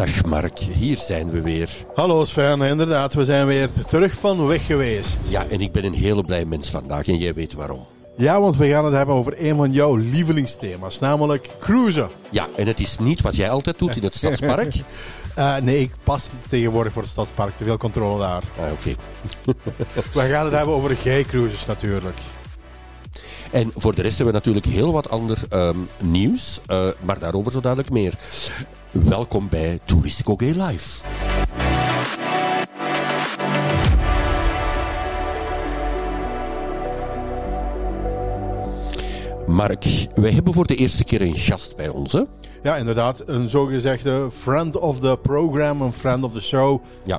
Dag Mark, hier zijn we weer. Hallo Sven, inderdaad, we zijn weer terug van weg geweest. Ja, en ik ben een hele blij mens vandaag en jij weet waarom. Ja, want we gaan het hebben over een van jouw lievelingsthema's, namelijk cruisen. Ja, en het is niet wat jij altijd doet in het stadspark. Uh, nee, ik pas tegenwoordig voor het stadspark, te veel controle daar. Ah, oké. we gaan het hebben over gay-cruises natuurlijk. En voor de rest hebben we natuurlijk heel wat ander um, nieuws, uh, maar daarover zo dadelijk meer. Welkom bij Touristico Gay Live. Mark, wij hebben voor de eerste keer een gast bij ons, hè? Ja, inderdaad. Een zogezegde friend of the program, een friend of the show. Ja.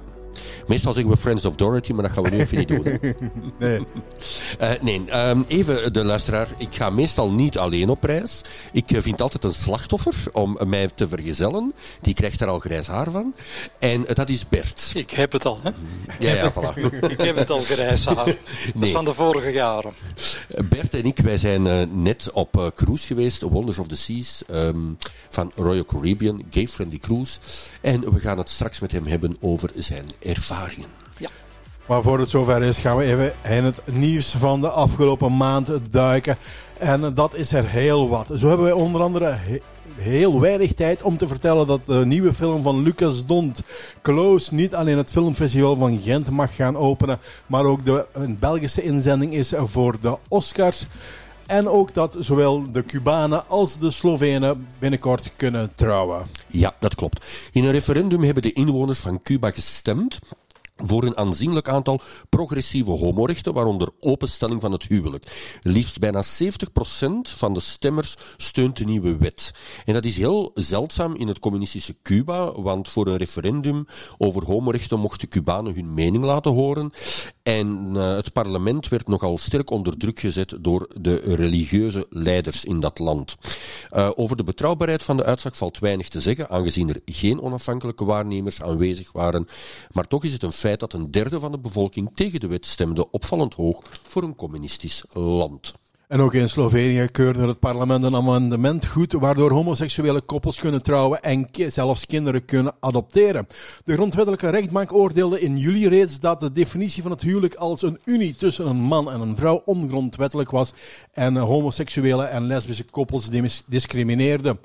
Meestal zeggen we Friends of Dorothy, maar dat gaan we nu even niet doen. nee. Uh, nee, um, even de luisteraar. Ik ga meestal niet alleen op reis. Ik uh, vind altijd een slachtoffer om mij te vergezellen. Die krijgt er al grijs haar van. En uh, dat is Bert. Ik heb het al, hè? Ja, ja, voilà. ik heb het al grijs haar. Dat nee. is van de vorige jaren. Bert en ik, wij zijn net op cruise geweest. Wonders of the Seas um, van Royal Caribbean. Gay Friendly Cruise. En we gaan het straks met hem hebben over zijn ervaringen. Ja. Maar voor het zover is, gaan we even in het nieuws van de afgelopen maand duiken. En dat is er heel wat. Zo hebben wij onder andere heel weinig tijd om te vertellen dat de nieuwe film van Lucas Dont, Close, niet alleen het filmfestival van Gent mag gaan openen, maar ook de, een Belgische inzending is voor de Oscars. En ook dat zowel de Cubanen als de Slovenen binnenkort kunnen trouwen. Ja, dat klopt. In een referendum hebben de inwoners van Cuba gestemd voor een aanzienlijk aantal progressieve homorechten, waaronder openstelling van het huwelijk. Liefst bijna 70% van de stemmers steunt de nieuwe wet. En dat is heel zeldzaam in het communistische Cuba, want voor een referendum over homorechten mochten Cubanen hun mening laten horen. En uh, het parlement werd nogal sterk onder druk gezet door de religieuze leiders in dat land. Uh, over de betrouwbaarheid van de uitslag valt weinig te zeggen, aangezien er geen onafhankelijke waarnemers aanwezig waren. Maar toch is het een feit dat een derde van de bevolking tegen de wet stemde opvallend hoog voor een communistisch land. En ook in Slovenië keurde het parlement een amendement goed, waardoor homoseksuele koppels kunnen trouwen en zelfs kinderen kunnen adopteren. De grondwettelijke rechtbank oordeelde in juli reeds dat de definitie van het huwelijk als een unie tussen een man en een vrouw ongrondwettelijk was en homoseksuele en lesbische koppels discrimineerde.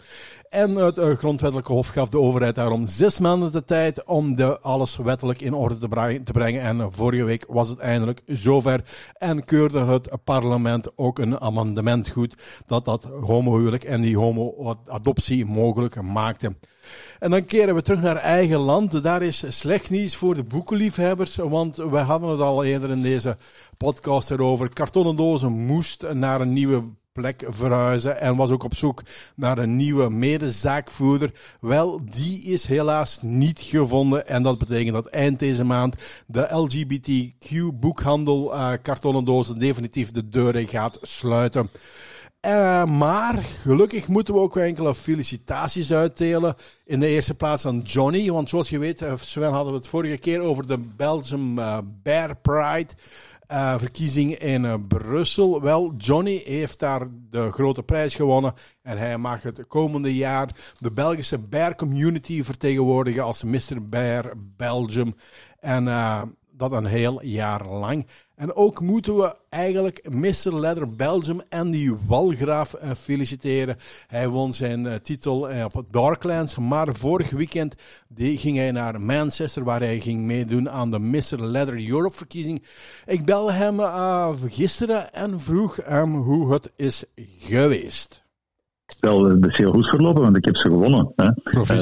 En het uh, grondwettelijke hof gaf de overheid daarom zes maanden de tijd om de alles wettelijk in orde te, brengen. En vorige week was het eindelijk zover. En keurde het parlement ook een amendement goed dat dat homohuwelijk en die homo-adoptie mogelijk maakte. En dan keren we terug naar eigen land. Daar is slecht nieuws voor de boekenliefhebbers, want we hadden het al eerder in deze podcast erover. Kartonnen dozen moest naar een nieuwe plek verhuizen en was ook op zoek naar een nieuwe medezaakvoerder. Wel, die is helaas niet gevonden en dat betekent dat eind deze maand de LGBTQ boekhandel uh, kartonnen dozen definitief de deuren gaat sluiten. Uh, maar gelukkig moeten we ook enkele felicitaties uitdelen. In de eerste plaats aan Johnny. Want zoals je weet, eh, Sven hadden we het vorige keer over de Belgium Bear Pride uh, verkiezing in uh, Brussel. Wel, Johnny heeft daar de grote prijs gewonnen. En hij mag het komende jaar de Belgische Bear Community vertegenwoordigen als Mr. Bear Belgium. En uh, dat een heel jaar lang. En ook moeten we eigenlijk Mr. Leather Belgium en die Walgraaf uh, feliciteren. Hij won zijn uh, titel uh, op Darklands, maar vorig weekend die ging hij naar Manchester waar hij ging meedoen aan de Mr. Leather Europe verkiezing. Ik belde hem gisteren en vroeg hem hoe het is geweest. Wel, het is heel goed verlopen, want ik heb ze gewonnen. Hè.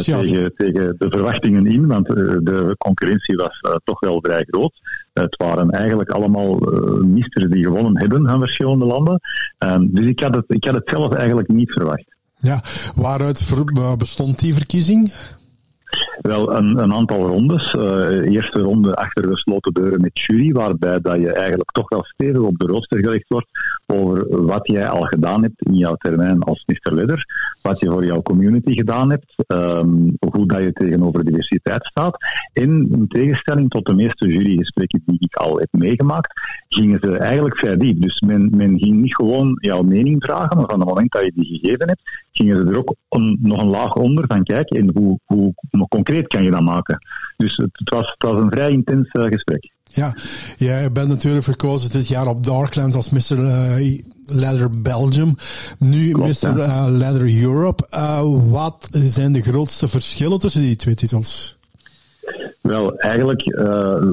tegen, tegen de verwachtingen in, want de concurrentie was toch wel vrij groot. Het waren eigenlijk allemaal ministers die gewonnen hebben van verschillende landen. Dus ik had, het, ik had het zelf eigenlijk niet verwacht. Ja, waaruit bestond die verkiezing? Wel, een, aantal rondes. Uh, eerste ronde achter gesloten deuren met jury, waarbij dat je eigenlijk toch wel stevig op de rooster gelegd wordt over wat jij al gedaan hebt in jouw termijn als Mr. Ledder, wat je voor jouw community gedaan hebt, um, hoe dat je tegenover diversiteit staat. En in tegenstelling tot de meeste jurygesprekken die ik al heb meegemaakt, gingen ze eigenlijk vrij diep. Dus men, men ging niet gewoon jouw mening vragen, maar van het moment dat je die gegeven hebt, gingen ze er ook nog een laag onder van kijk, en hoe, hoe, concreet kan je dat maken? Dus het, het was, het was een vrij intens gesprek. Ja, jij bent natuurlijk verkozen dit jaar op Darklands als Mr. Uh, Leather Belgium. Nu Mr. Uh, Leather Europe. Wat zijn de grootste verschillen tussen die twee titels? Wel, eigenlijk, uh,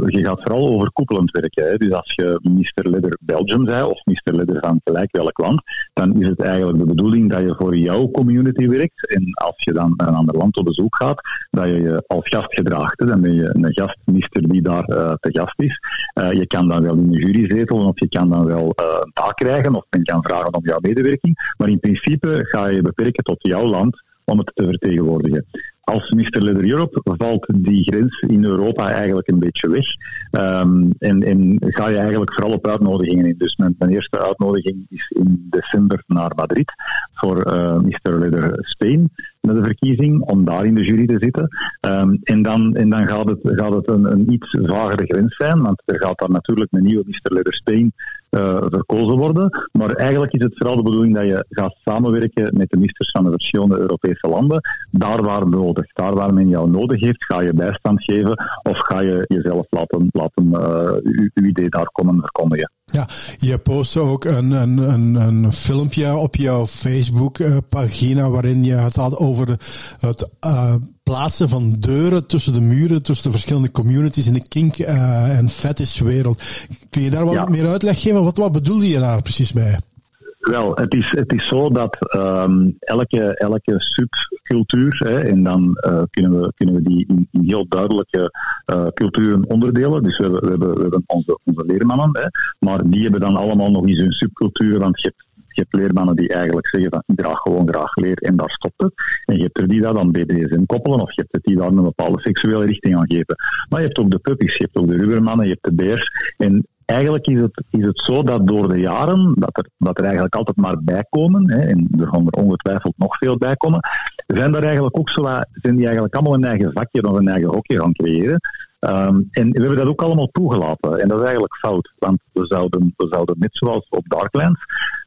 je gaat vooral overkoepelend werken. Hè. Dus als je Mr. Leather Belgium zei, of Mr. Leather van gelijk welk land, dan is het eigenlijk de bedoeling dat je voor jouw community werkt. En als je dan naar een ander land op bezoek gaat, dat je je als gast gedraagt. Dan ben je een gastminister die daar uh, te gast is. Uh, je kan dan wel in de jury zetelen, of je kan dan wel een taak krijgen, of men kan vragen om jouw medewerking. Maar in principe ga je beperken tot jouw land om het te vertegenwoordigen als Mr. Leather Europe valt die grens in Europa eigenlijk een beetje weg. Um, en, en, ga je eigenlijk vooral op uitnodigingen in. Dus mijn, eerste uitnodiging is in december naar Madrid voor uh, Mr. Leather Spain met de verkiezing, om daar in de jury te zitten. Um, en dan, en dan gaat het, gaat het een, een iets vagere grens zijn, want er gaat dan natuurlijk een nieuwe Mr. Leather Spain uh, verkozen worden. Maar eigenlijk is het vooral de bedoeling dat je gaat samenwerken met de ministers van de verschillende Europese landen. Daar waar nodig, daar waar men jou nodig heeft, ga je bijstand geven of ga je jezelf laten, laten uh, uw, idee daar komen verkondigen. Ja, je post ook een, een, een, een filmpje op jouw Facebook-pagina waarin je het had over de, het uh, plaatsen van deuren tussen de muren, tussen de verschillende communities in de kink- uh, en fetishwereld. Kun je daar wat meer uitleg geven? Wat, wat bedoelde je daar precies mee? Wel, het is, het is zo dat um, elke, elke subcultuur, hè, en dan uh, kunnen, we, kunnen we die in, heel duidelijke uh, culturen onderdelen. Dus we hebben, we hebben, we hebben onze, onze leermannen, hè, maar die hebben dan allemaal nog eens hun subcultuur, want je hebt je hebt leermannen die eigenlijk zeggen van ik draag gewoon graag leer en daar stopt het. En je hebt er die dat dan BDSM koppelen of je hebt het die daar een bepaalde seksuele richting aan geven. Maar je hebt ook de puppies, je hebt ook de rubbermannen, je hebt de beers. En eigenlijk is het, is het zo dat door de jaren, dat er, dat er eigenlijk altijd maar bijkomen, hè, en er gaan er ongetwijfeld nog veel bijkomen, zijn er eigenlijk ook zo, zijn die eigenlijk allemaal een eigen vakje of een eigen hokje gaan creëren. Um, en we hebben dat ook allemaal toegelaten. En dat is eigenlijk fout, want we zouden, we zouden net zoals op Darklands,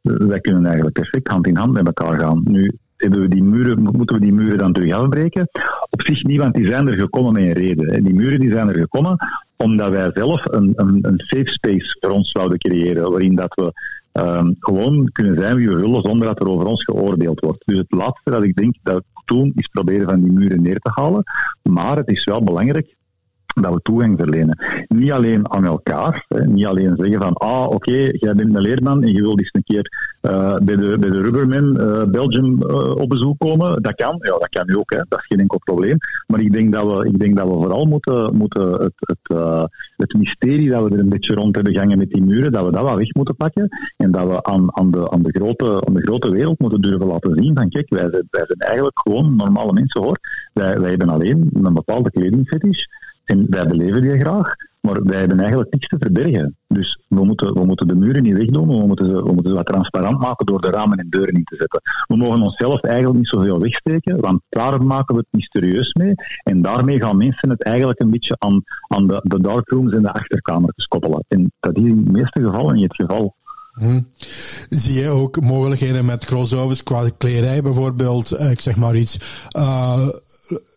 wij kunnen eigenlijk perfect hand in hand met elkaar gaan. Nu, hebben we die muren, moeten we die muren dan terug afbreken? Op zich niet, want die zijn er gekomen met een reden. Die muren die zijn er gekomen omdat wij zelf een, een, een safe space voor ons zouden creëren, waarin dat we um, gewoon kunnen zijn wie we willen zonder dat er over ons geoordeeld wordt. Dus het laatste dat ik denk dat we doen, is proberen van die muren neer te halen. Maar het is wel belangrijk dat we toegang verlenen. Niet alleen aan elkaar, hè, niet alleen zeggen van, ah, oké, jij bent een leerman en je wilt eens een keer uh, bij, de, bij de Rubberman uh, Belgium uh, op bezoek komen. Dat kan, ja, dat kan nu ook, hè. dat is geen enkel probleem. Maar ik denk dat we, ik denk dat we vooral moeten, moeten het, het, het mysterie dat we er een beetje rond hebben gangen met die muren, dat we dat wel weg moeten pakken en dat we aan, aan, de, aan, de, grote, aan de grote wereld moeten durven laten zien van, kijk, wij zijn, wij zijn eigenlijk gewoon normale mensen hoor. Wij, wij hebben alleen een bepaalde kledingfetish en wij beleven die graag, maar wij hebben eigenlijk niets te verbergen. Dus we moeten, we moeten de muren niet wegdoen, we moeten, ze, we moeten ze wat transparant maken door de ramen en deuren in te zetten. We mogen onszelf eigenlijk niet zoveel wegsteken, want daar maken we het mysterieus mee. En daarmee gaan mensen het eigenlijk een beetje aan, aan de, de darkrooms en de achterkamertjes koppelen. En dat is in de meeste gevallen niet het geval. Hm. Zie je ook mogelijkheden met crossovers qua kledij bijvoorbeeld, eh, ik zeg maar iets, uh,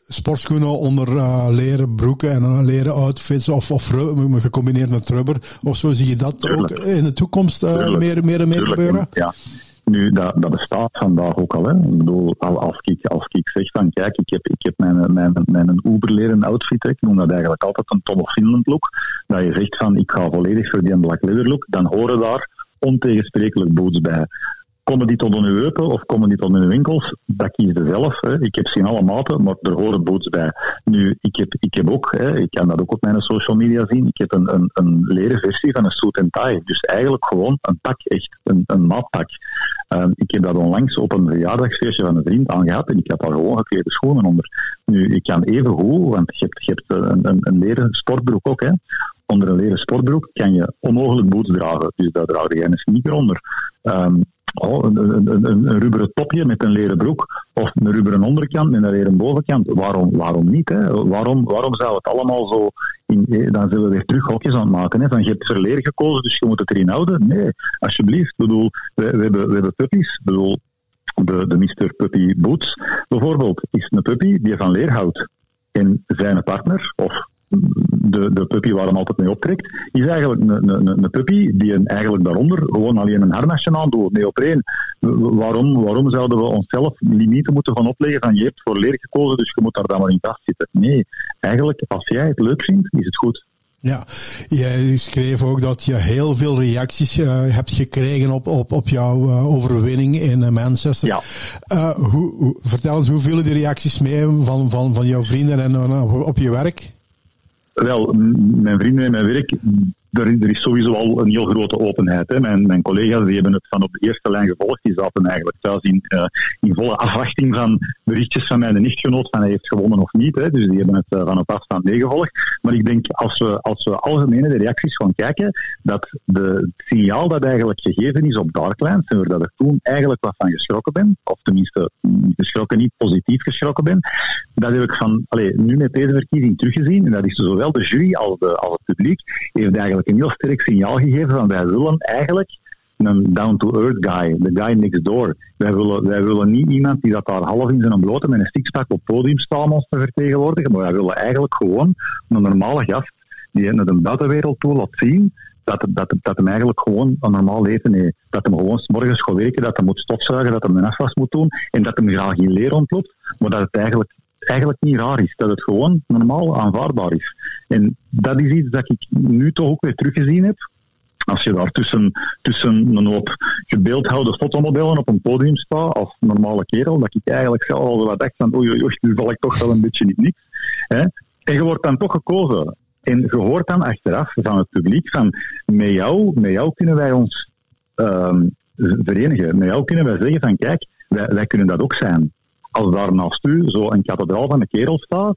sportschoenen onder uh, leren broeken en uh, leren outfits of, of gecombineerd met rubber of zo. Zie je dat ook in de toekomst uh, meer, meer en meer gebeuren? Ja. Nu, dat, dat bestaat vandaag ook al. Hè. Ik bedoel, als ik, als ik zeg van kijk, ik heb, ik heb mijn, mijn, mijn Uber leren outfit, ik noem dat eigenlijk altijd een Tom of Finland look, dat je zegt van ik ga volledig voor die black leather look, dan horen daar ontegensprekelijk boots bij. Komen die tot in uw heupen of komen die tot in uw winkels? Dat kies je zelf. Hè. Ik heb ze in alle maten, maar er horen boots bij. Nu, ik heb, ik heb ook, hè, ik kan dat ook op mijn social media zien, ik heb een, een, een leren versie van een suit en tie. Dus eigenlijk gewoon een pak, echt een, een maatpak. Um, ik heb dat onlangs op een verjaardagsfeestje van een vriend aangehad en ik heb daar gewoon geklede schoenen onder. Nu, ik kan even goed, want je hebt, je hebt een, een, een leren sportbroek ook, hè onder een leren sportbroek kan je onmogelijk boots dragen. Dus daar draag je een sneaker onder. Um, oh, een, een, een, een rubberen topje met een leren broek of een rubberen onderkant met een leren bovenkant. Waarom, waarom niet? Hè? Waarom, waarom zou het allemaal zo... In, eh, dan zullen we weer terug hokjes aan het maken. Hè? Van, je hebt verleer gekozen, dus je moet het erin houden. Nee, alsjeblieft. bedoel, we, hebben, we hebben puppies. bedoel, de, de Mr. Puppy Boots bijvoorbeeld, is een puppy die van leer houdt. En zijn partner, of de, de puppy waar hem altijd mee optrekt, is eigenlijk een, een, een puppy die een, eigenlijk daaronder gewoon alleen een harnasje aan doet, neopreen. Waarom, waarom zouden we onszelf limieten moeten van opleggen van je hebt voor leer gekozen, dus je moet daar dan maar in vastzitten? Nee, eigenlijk als jij het leuk vindt, is het goed. Ja, jij schreef ook dat je heel veel reacties uh, hebt gekregen op, op, op jouw uh, overwinning in uh, Manchester. Ja. hoe, hoe, vertel eens, hoe vielen die reacties mee van, van, van jouw vrienden en op, op je werk? Wel, mijn vrienden en mijn werk er, is sowieso al een heel grote openheid. Hè. Mijn, mijn, collega's die hebben het van op de eerste lijn gevolgd. Die zaten eigenlijk thuis in, uh, in volle afwachting van berichtjes van mijn nichtgenoot van hij heeft gewonnen of niet. Hè. Dus die hebben het uh, van op afstand meegevolgd. Maar ik denk, als we, als we algemene de reacties gaan kijken, dat de, het signaal dat eigenlijk gegeven is op Darklands, en waar dat ik toen eigenlijk wat van geschrokken ben, of tenminste geschrokken niet, positief geschrokken ben, dat heb ik van, allez, nu met deze verkiezing teruggezien, en dat is zowel de jury als, de, als het publiek, heeft eigenlijk een heel sterk signaal gegeven van wij willen eigenlijk een down-to-earth guy, de guy next door. Wij willen, wij willen niet iemand die dat daar half in zijn blote met een sixpack op podium staat ons te vertegenwoordigen, maar wij willen eigenlijk gewoon een normale gast die naar de buitenwereld toe laat zien dat, dat, dat hem eigenlijk gewoon een normaal leven heeft. Dat hem gewoon s morgens gaat werken, dat hij moet stofzuigen, dat hij een afwas moet doen en dat hem graag in leer ontloopt, maar dat het eigenlijk eigenlijk niet raar is. Dat het gewoon normaal aanvaardbaar is. En dat is iets dat ik nu toch ook weer teruggezien heb. Als je daar tussen, tussen een hoop gebeeldhoude fotomodellen op een podium staat, als normale kerel, dat ik eigenlijk zelf al wat dacht van oei, oei, oei, nu val ik toch wel een beetje niet niks. En je wordt dan toch gekozen. En je hoort dan achteraf van het publiek van met jou, met jou kunnen wij ons um, verenigen. Met jou kunnen wij zeggen van kijk, wij kunnen dat ook zijn als daar naast u zo een kathedraal van een kerel staat,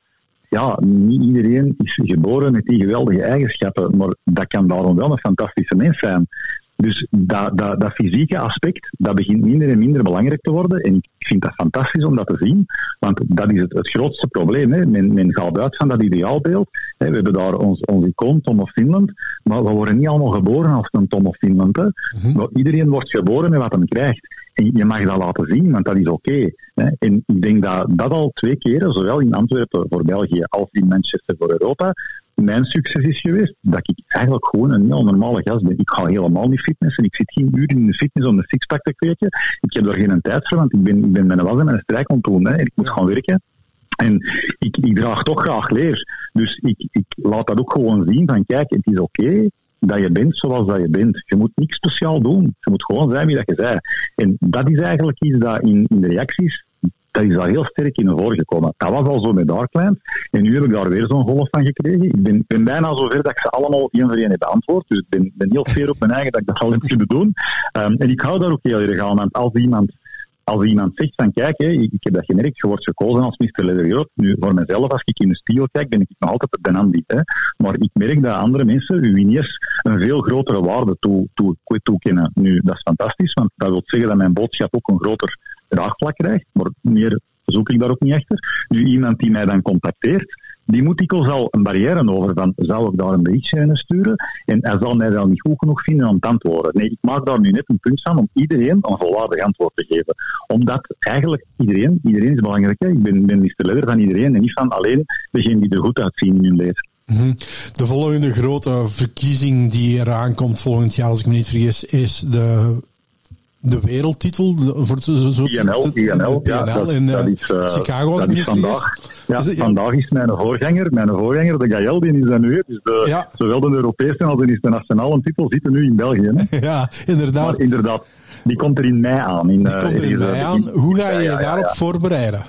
ja, niet iedereen is geboren met die geweldige eigenschappen, maar dat kan daarom wel een fantastische mens zijn. Dus dat, dat, dat, fysieke aspect, dat begint minder en minder belangrijk te worden. En ik vind dat fantastisch om dat te zien, want dat is het, het grootste probleem. Hè. Men, men gaat uit van dat ideaalbeeld. Hè. We hebben daar ons, ons icoon Tom of Finland, maar we worden niet allemaal geboren als een Tom of Finland. Hè. Mhm. Iedereen wordt geboren met wat hij krijgt. Je mag dat laten zien, want dat is oké. en ik denk dat dat al twee keren, zowel in Antwerpen voor België als in Manchester voor Europa, mijn succes is geweest dat ik eigenlijk gewoon een heel normale gast ben. Ik ga helemaal niet fitnessen. Ik zit geen uur in de fitness om een sixpack te kweken. Ik heb daar geen tijd voor, want ik ben, ik ben mijn was en mijn strijk aan doen. Hè. Ik moet gaan werken. En ik, ik draag toch graag leer. Dus ik, ik laat dat ook gewoon zien van kijk, het is oké dat je bent zoals dat je bent. Je moet niks speciaal doen. Je moet gewoon zijn wie dat je bent. En dat is eigenlijk iets dat in, de reacties dat is daar heel sterk in naar voren gekomen. Dat was al zo met Darklands. En nu heb ik daar weer zo'n golf van gekregen. Ik ben, ben bijna zover dat ik ze allemaal één voor één heb beantwoord. Dus ik ben, ben heel fier op mijn eigen dat ik dat al heb kunnen doen. Um, en ik hou daar ook heel erg aan. Want als iemand als iemand zegt van kijk, hè, ik, heb dat gemerkt, je wordt gekozen als Mr. Ledergroot. Nu, voor mezelf, als ik in de spiegel kijk, ben ik nog altijd de. Hè. Maar ik merk dat andere mensen, winiers, een veel grotere waarde toe, toe, toekennen. Nu, dat is fantastisch, want dat wil zeggen dat mijn boodschap ook een groter draagvlak krijgt. Maar meer zoek ik daar ook niet achter. Nu, iemand die mij dan contacteert, die moet ik al een barrière over van, zou ik daar een berichtje in sturen? En hij zal mij wel niet goed genoeg vinden om te antwoorden. Nee, ik maak daar nu net een punt van om iedereen een volwaardig antwoord te geven. Omdat eigenlijk iedereen, iedereen is belangrijk. Hè? Ik ben, ben Mr. Van iedereen en niet van alleen degene die er goed uitzien in hun leven. Mhm. De volgende grote verkiezing die eraan komt volgend jaar, als ik me niet vergis, is de de wereldtitel voor zo, zo, INL, INL, ja, dat, in dat is, uh, Chicago. Dat is vandaag. Ja, is het, ja, vandaag is mijn voorganger, mijn voorganger, de Gael, die is er nu. Dus de, ja. zowel de Europese als de nationale titel zitten nu in België. Hè. ja, inderdaad. Maar inderdaad, die komt er in mei aan. In, die komt er in mei aan. Hoe ga je je daarop voorbereiden?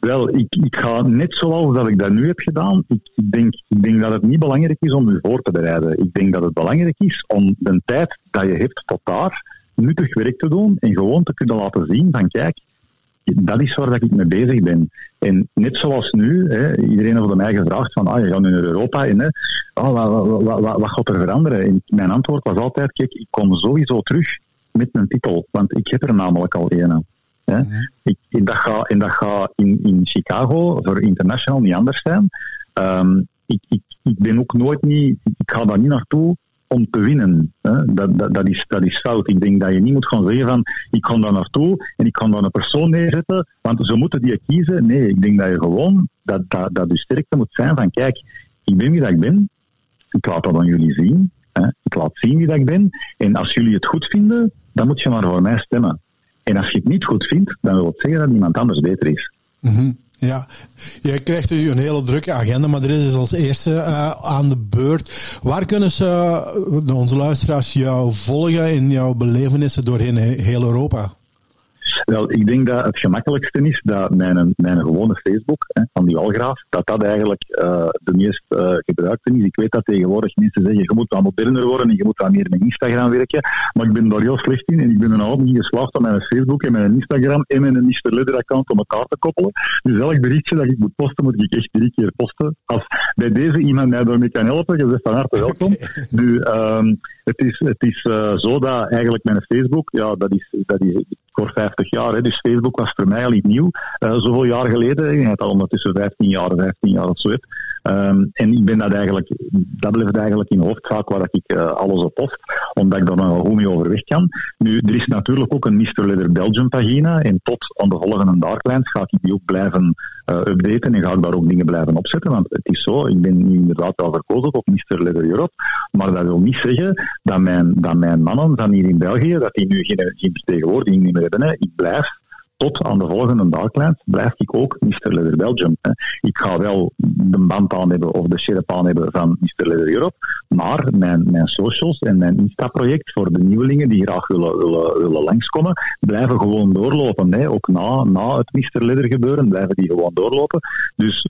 Wel, ik, ik ga net zoals dat ik dat nu heb gedaan. Ik, ik, denk, ik denk dat het niet belangrijk is om je voor te bereiden. Ik denk dat het belangrijk is om de tijd dat je hebt tot daar nuttig werk te doen en gewoon te kunnen laten zien van kijk, dat is waar dat ik mee bezig ben. En net zoals nu, hè, iedereen heeft mij gevraagd van, ah, je gaat nu naar Europa en hè, oh, wat, wat, wat, wat, gaat er veranderen? En mijn antwoord was altijd, kijk, ik kom sowieso terug met mijn titel, want ik heb er namelijk al een. Hè. Ik, en dat gaat en dat ga in, in Chicago voor international niet anders zijn. Um, ik, ik, ik ben ook nooit niet, ik ga daar niet naartoe om te winnen. Dat, dat, dat, is, dat is fout. Ik denk dat je niet moet gaan zeggen van ik ga daar naartoe en ik kan dan een persoon neerzetten, want ze moeten die kiezen. Nee, ik denk dat je gewoon, dat, dat, dat je sterkte moet zijn van kijk, ik ben wie ik ben, ik laat dat aan jullie zien, ik laat zien wie dat ik ben, en als jullie het goed vinden, dan moet je maar voor mij stemmen. En als je het niet goed vindt, dan wil het zeggen dat iemand anders beter is. Mm Ja, je krijgt nu een hele drukke agenda, maar er is dus als eerste uh, aan de beurt. Waar kunnen ze, uh, onze luisteraars, jou volgen in jouw belevenissen doorheen heel Europa? Wel, ik denk dat het gemakkelijkste is dat mijn, mijn gewone Facebook hè, van die Walgraaf, dat dat eigenlijk uh, de meest uh, gebruikte is. Ik weet dat tegenwoordig mensen zeggen, je moet wat moderner worden en je moet wat meer met Instagram werken. Maar ik ben daar heel slecht in en ik ben er nog niet geslaagd om mijn Facebook en mijn Instagram en mijn Mr. Leather account om elkaar te koppelen. Dus elk berichtje dat ik moet posten, moet ik echt drie keer posten. Als bij deze iemand mij daarmee kan helpen, je bent van harte welkom. Okay. Nu, um, het is, het is uh, zo dat eigenlijk mijn Facebook, ja, dat is, dat is voor 50 jaar. Dus Facebook was voor mij al niet nieuw. Uh, zoveel jaar geleden. Ik had al ondertussen 15 jaar, 15 jaar of zo. Um, en ik ben dat eigenlijk, dat blijft eigenlijk in hoofdzaak waar ik uh, alles op post, omdat ik daar nog goed mee overweg kan. Nu, er is natuurlijk ook een Mr. Leather Belgium pagina en tot aan de volgende Darklines ga ik die ook blijven uh, updaten en ga ik daar ook dingen blijven opzetten, want het is zo, ik ben nu inderdaad wel verkozen op Mr. Leather Europe, maar dat wil niet zeggen dat mijn, dat mijn mannen van hier in België, dat die nu geen, geen vertegenwoordiging meer hebben. Hè. Ik blijf tot aan de volgende Darklands blijf ik ook Mr. Leather Belgium. Ik ga wel de band aan hebben of de sherp aan hebben van Mr. Leather Europe, maar mijn, mijn socials en mijn Insta-project voor de nieuwelingen die graag willen, willen, willen langskomen, blijven gewoon doorlopen. Hè. Ook na, na het Mr. Leather gebeuren blijven die gewoon doorlopen. Dus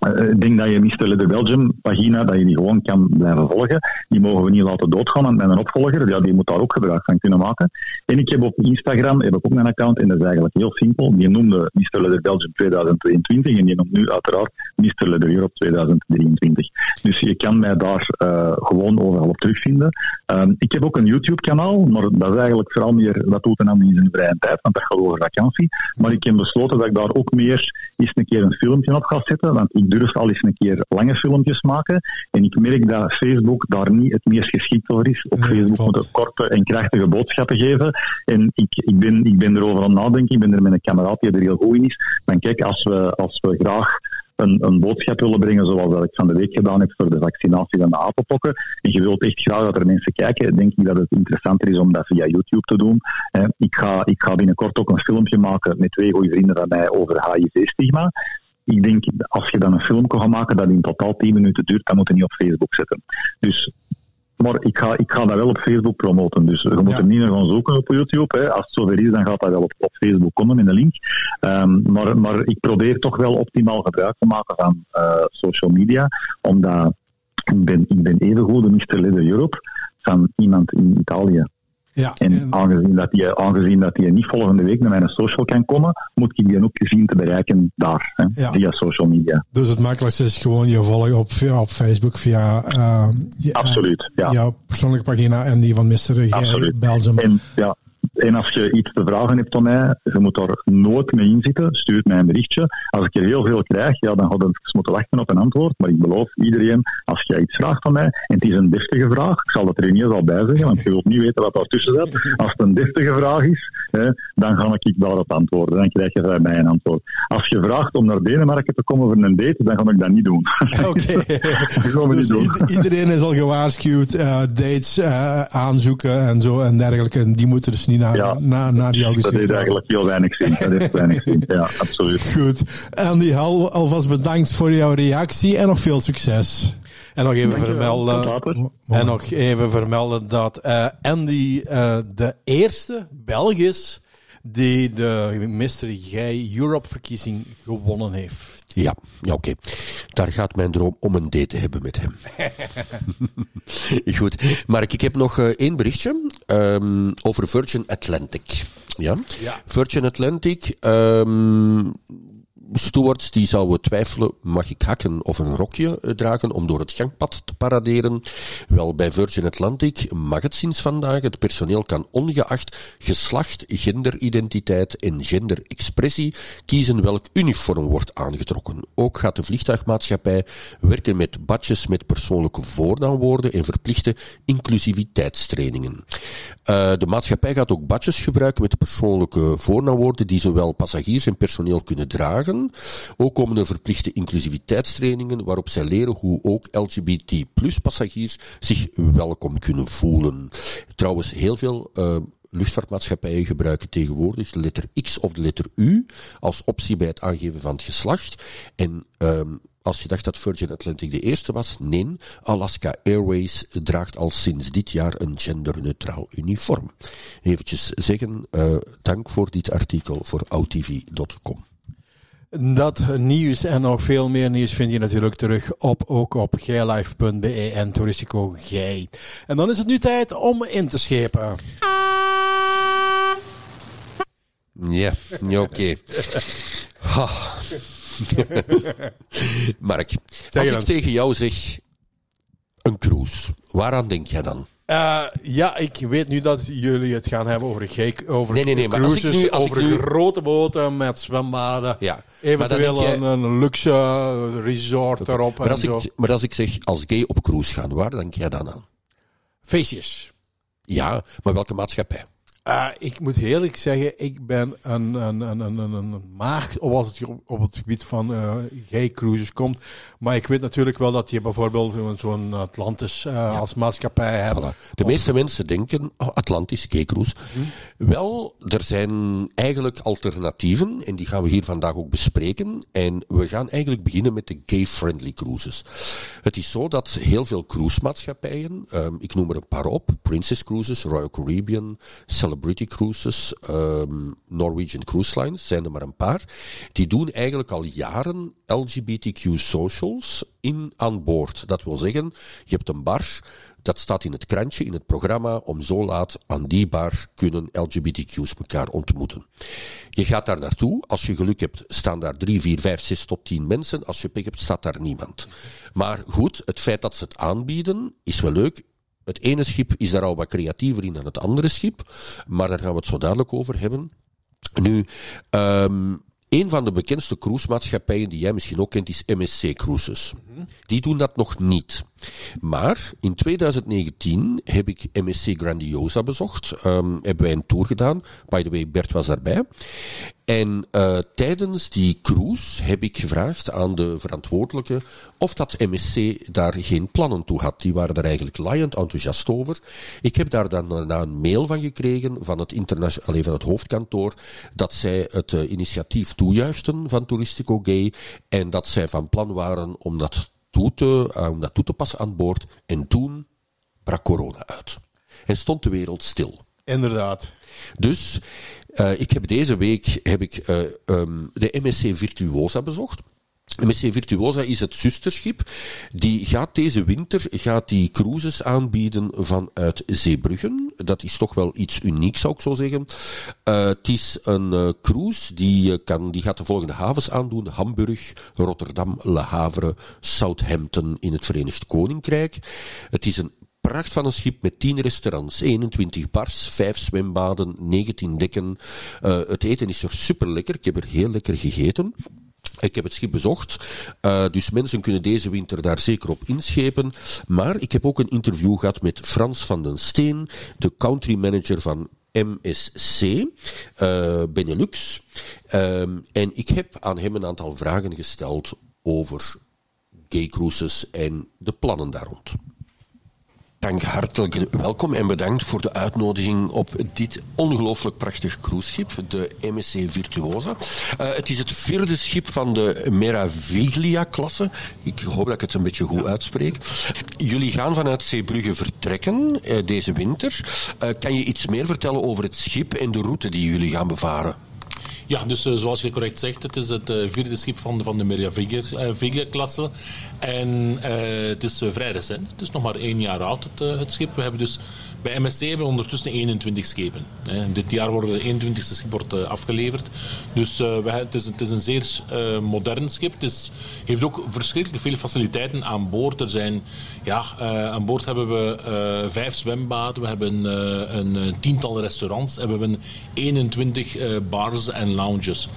ik denk dat je Mr. Leather Belgium pagina, dat je die gewoon kan blijven volgen. Die mogen we niet laten doodgaan. En mijn opvolger, ja, die moet daar ook gebruik van kunnen maken. En ik heb op Instagram heb ik ook mijn account, en dat is eigenlijk heel simpel. Die noemde Mr. Leather Belgium 2022 en die noemt nu uiteraard Mr. Leather Europe 2023. Dus je kan mij daar uh, gewoon overal op terugvinden. Um, ik heb ook een YouTube-kanaal, maar dat is eigenlijk vooral meer, dat doet een ander in zijn vrije tijd, want dat gaat over vakantie. Maar ik heb besloten dat ik daar ook meer eens een keer een filmpje op ga zetten, want ik durf al eens een keer lange filmpjes maken. En ik merk dat Facebook daar niet het meest geschikt voor is. Op nee, Facebook moet het korte en krachtige boodschappen geven. En ik, ik, ben, ik ben erover aan het nadenken. Ik ben er met een kameraad die er heel goed in is. Dan kijk, als we, als we graag een, boodschap willen brengen, zoals dat ik van de week gedaan heb voor de vaccinatie van de apenpokken, en je wilt echt graag dat er mensen kijken, denk ik dat het interessanter is om dat via YouTube te doen. Ik ga, ik ga binnenkort ook een filmpje maken met twee goede vrienden van mij over HIV-stigma. Ik denk, als je dan een film kan maken dat in totaal 10 minuten duurt, dan moet je niet op Facebook zetten. Dus maar ik ga, ik ga dat wel op Facebook promoten. Dus je moet ja. er niet naar gaan zoeken op YouTube. Hè. Als het zover is, dan gaat dat wel op, op Facebook komen in een link. Um, maar, maar ik probeer toch wel optimaal gebruik te maken van uh, social media. Omdat ik ben, ik ben even goed de Mr. Leather Europe van iemand in Italië. Ja, en, en, aangezien dat die, aangezien dat die niet volgende week naar mijn social kan komen, moet ik die ook zien te bereiken daar, hè, ja. via social media. Dus het makkelijkste is gewoon je volgen op, op Facebook via uh, je, Absoluut, ja. jouw persoonlijke pagina en die van Mr. En, ja, en als je iets te vragen hebt van mij, je moet er nooit mee in zitten. Stuur mij een berichtje. Als ik er heel veel krijg, ja, dan gaat het moeten wachten op een antwoord. Maar ik beloof iedereen, als jij iets vraagt van mij, en het is een deftige vraag, ik zal dat er niet eens al bij zeggen, want je wilt niet weten wat daartussen zit. Als het een deftige vraag is, hè, dan ga ik daarop antwoorden. Dan krijg je bij mij een antwoord. Als je vraagt om naar Denemarken te komen voor een date, dan ga ik dat niet doen. Oké. Okay. dus doen. iedereen is al gewaarschuwd, uh, dates uh, aanzoeken en zo en dergelijke. En die moeten dus niet naar, ja, na, naar jouw Dat heeft eigenlijk heel weinig zin. Dat heeft weinig zin. Ja, absoluut. Goed. Andy, al, alvast bedankt voor jouw reactie en nog veel succes. En nog even vermelden. En nog even vermelden dat uh, Andy uh, de eerste Belg is die de Mystery Guy Europe verkiezing gewonnen heeft. Ja, ja oké. Okay. Daar gaat mijn droom om een date te hebben met hem. Goed. Mark, ik heb nog uh, één berichtje um, over Virgin Atlantic. Ja? ja. Virgin Atlantic. Um, stewards die zouden twijfelen, mag ik hakken of een rokje eh, dragen om door het gangpad te paraderen? Wel, bij Virgin Atlantic mag het sinds vandaag. Het personeel kan ongeacht geslacht, genderidentiteit en genderexpressie kiezen welk uniform wordt aangetrokken. Ook gaat de vliegtuigmaatschappij werken met badges met persoonlijke voornaamwoorden en verplichte inclusiviteitstrainingen. Uh, de maatschappij gaat ook badges gebruiken met persoonlijke voornaamwoorden die zowel passagiers en personeel kunnen dragen. Ook komen er verplichte inclusiviteitstrainingen waarop zij leren hoe ook LGBT plus passagiers zich welkom kunnen voelen. Trouwens, heel veel uh, luchtvaartmaatschappijen gebruiken tegenwoordig de letter X of de letter U als optie bij het aangeven van het geslacht. En um, als je dacht dat Virgin Atlantic de eerste was, nee, Alaska Airways draagt al sinds dit jaar een genderneutraal uniform. Eventjes zeggen, uh, dank voor dit artikel voor outv.com. Dat nieuws en nog veel meer nieuws vind je natuurlijk terug op, ook op gaylife.be en Touristico. En dan is het nu tijd om in te schepen. Ja, oké. Okay. Mark, als ik tegen jou zeg een cruise, waaraan denk jij dan? Uh, ja, ik weet nu dat jullie het gaan hebben over, gek, over nee, nee, nee, cruises, maar als ik nu, als over ik nu... grote boten met zwembaden. Ja, eventueel een, jij... een, luxe resort erop. Maar als, en ik, zo. maar als ik zeg als gay op cruise gaan, waar denk jij dan aan? Feestjes. Ja, maar welke maatschappij? Uh, ik moet eerlijk zeggen, ik ben een, een, een, een, op, als het op het gebied van uh, gay cruises komt. Maar ik weet natuurlijk wel dat je bijvoorbeeld zo'n Atlantis uh, ja. als maatschappij hebt. Voilà. De of... meeste mensen denken oh, Atlantis, gay cruise. Mm-hmm. Wel, er zijn eigenlijk alternatieven en die gaan we hier vandaag ook bespreken. En we gaan eigenlijk beginnen met de gay-friendly cruises. Het is zo dat heel veel cruisemaatschappijen, um, ik noem er een paar op, Princess Cruises, Royal Caribbean, Celebrity Cruises, um, Norwegian Cruise Lines, zijn er maar een paar. Die doen eigenlijk al jaren LGBTQ socials in aan boord. Dat wil zeggen, je hebt een bar, dat staat in het krantje, in het programma, om zo laat aan die bar kunnen LGBTQ's elkaar ontmoeten. Je gaat daar naartoe, als je geluk hebt, staan daar drie, vier, vijf, zes tot tien mensen. Als je pech hebt, staat daar niemand. Maar goed, het feit dat ze het aanbieden, is wel leuk. Het ene schip is daar al wat creatiever in dan het andere schip, maar daar gaan we het zo dadelijk over hebben. Nu, um, een van de bekendste cruisemaatschappijen die jij misschien ook kent is MSC Cruises. Die doen dat nog niet. Maar in 2019 heb ik MSC Grandiosa bezocht. Um, hebben wij een tour gedaan. By the way, Bert was daarbij. En uh, tijdens die cruise heb ik gevraagd aan de verantwoordelijke of dat MSC daar geen plannen toe had. Die waren er eigenlijk laaiend enthousiast over. Ik heb daar dan daarna een mail van gekregen van het, internationale, van het hoofdkantoor dat zij het uh, initiatief toejuichten van Touristico Gay en dat zij van plan waren om dat toe te, uh, om dat toe te passen aan boord. En toen brak corona uit. En stond de wereld stil. Inderdaad. Dus uh, ik heb deze week heb ik, uh, um, de MSC Virtuosa bezocht. MSC Virtuosa is het zusterschip. Die gaat deze winter gaat die cruises aanbieden vanuit Zeebruggen. Dat is toch wel iets unieks, zou ik zo zeggen. Uh, het is een cruise die, kan, die gaat de volgende havens aandoen. Hamburg, Rotterdam, Le Havre, Southampton in het Verenigd Koninkrijk. Het is een pracht van een schip met 10 restaurants, 21 bars, 5 zwembaden, 19 dekken. Uh, het eten is er super lekker. Ik heb er heel lekker gegeten. Ik heb het schip bezocht, uh, dus mensen kunnen deze winter daar zeker op inschepen. Maar ik heb ook een interview gehad met Frans van den Steen, de country manager van MSC, uh, Benelux. Um, en ik heb aan hem een aantal vragen gesteld over gay cruises en de plannen daar rond. Dank hartelijk welkom en bedankt voor de uitnodiging op dit ongelooflijk prachtig cruiseschip, de MSC Virtuosa. Uh, het is het vierde schip van de Meraviglia-klasse. Ik hoop dat ik het een beetje goed uitspreek. Jullie gaan vanuit Zeebrugge vertrekken uh, deze winter. Uh, kan je iets meer vertellen over het schip en de route die jullie gaan bevaren? Ja, dus uh, zoals je correct zegt, het is het uh, vierde schip van, van de Maria Viglia-klasse. En het is vrij recent. Het is nog maar één jaar oud, het, het schip. We hebben dus bij MSC hebben we ondertussen 21 schepen. Dit jaar worden de 21ste schip wordt, afgeleverd. Dus het, is, het is een zeer modern schip. Het heeft ook verschrikkelijk veel faciliteiten aan boord. Er zijn, ja, aan boord hebben we vijf zwembaden, we hebben een tiental restaurants en we hebben 21 bars en lounges.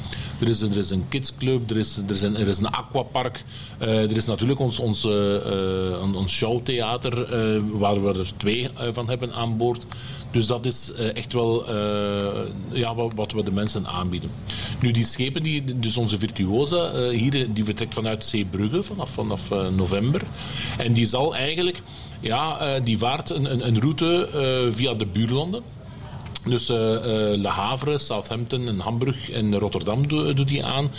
Er is, er is een kidsclub, er is, er is, een, er is een aquapark. Uh, er is natuurlijk ons, ons, ons showtheater, uh, waar we er twee van hebben aan boord. Dus dat is echt wel ja, wat, wat, we de mensen aanbieden. Nu, die schepen, die, dus onze virtuosa, hier, die vertrekt vanuit Zeebrugge vanaf, vanaf november. En die zal eigenlijk, ja, die vaart een, een, een route via de buurlanden. Dus uh, Le Havre, Southampton en Hamburg en Rotterdam doet do die aan.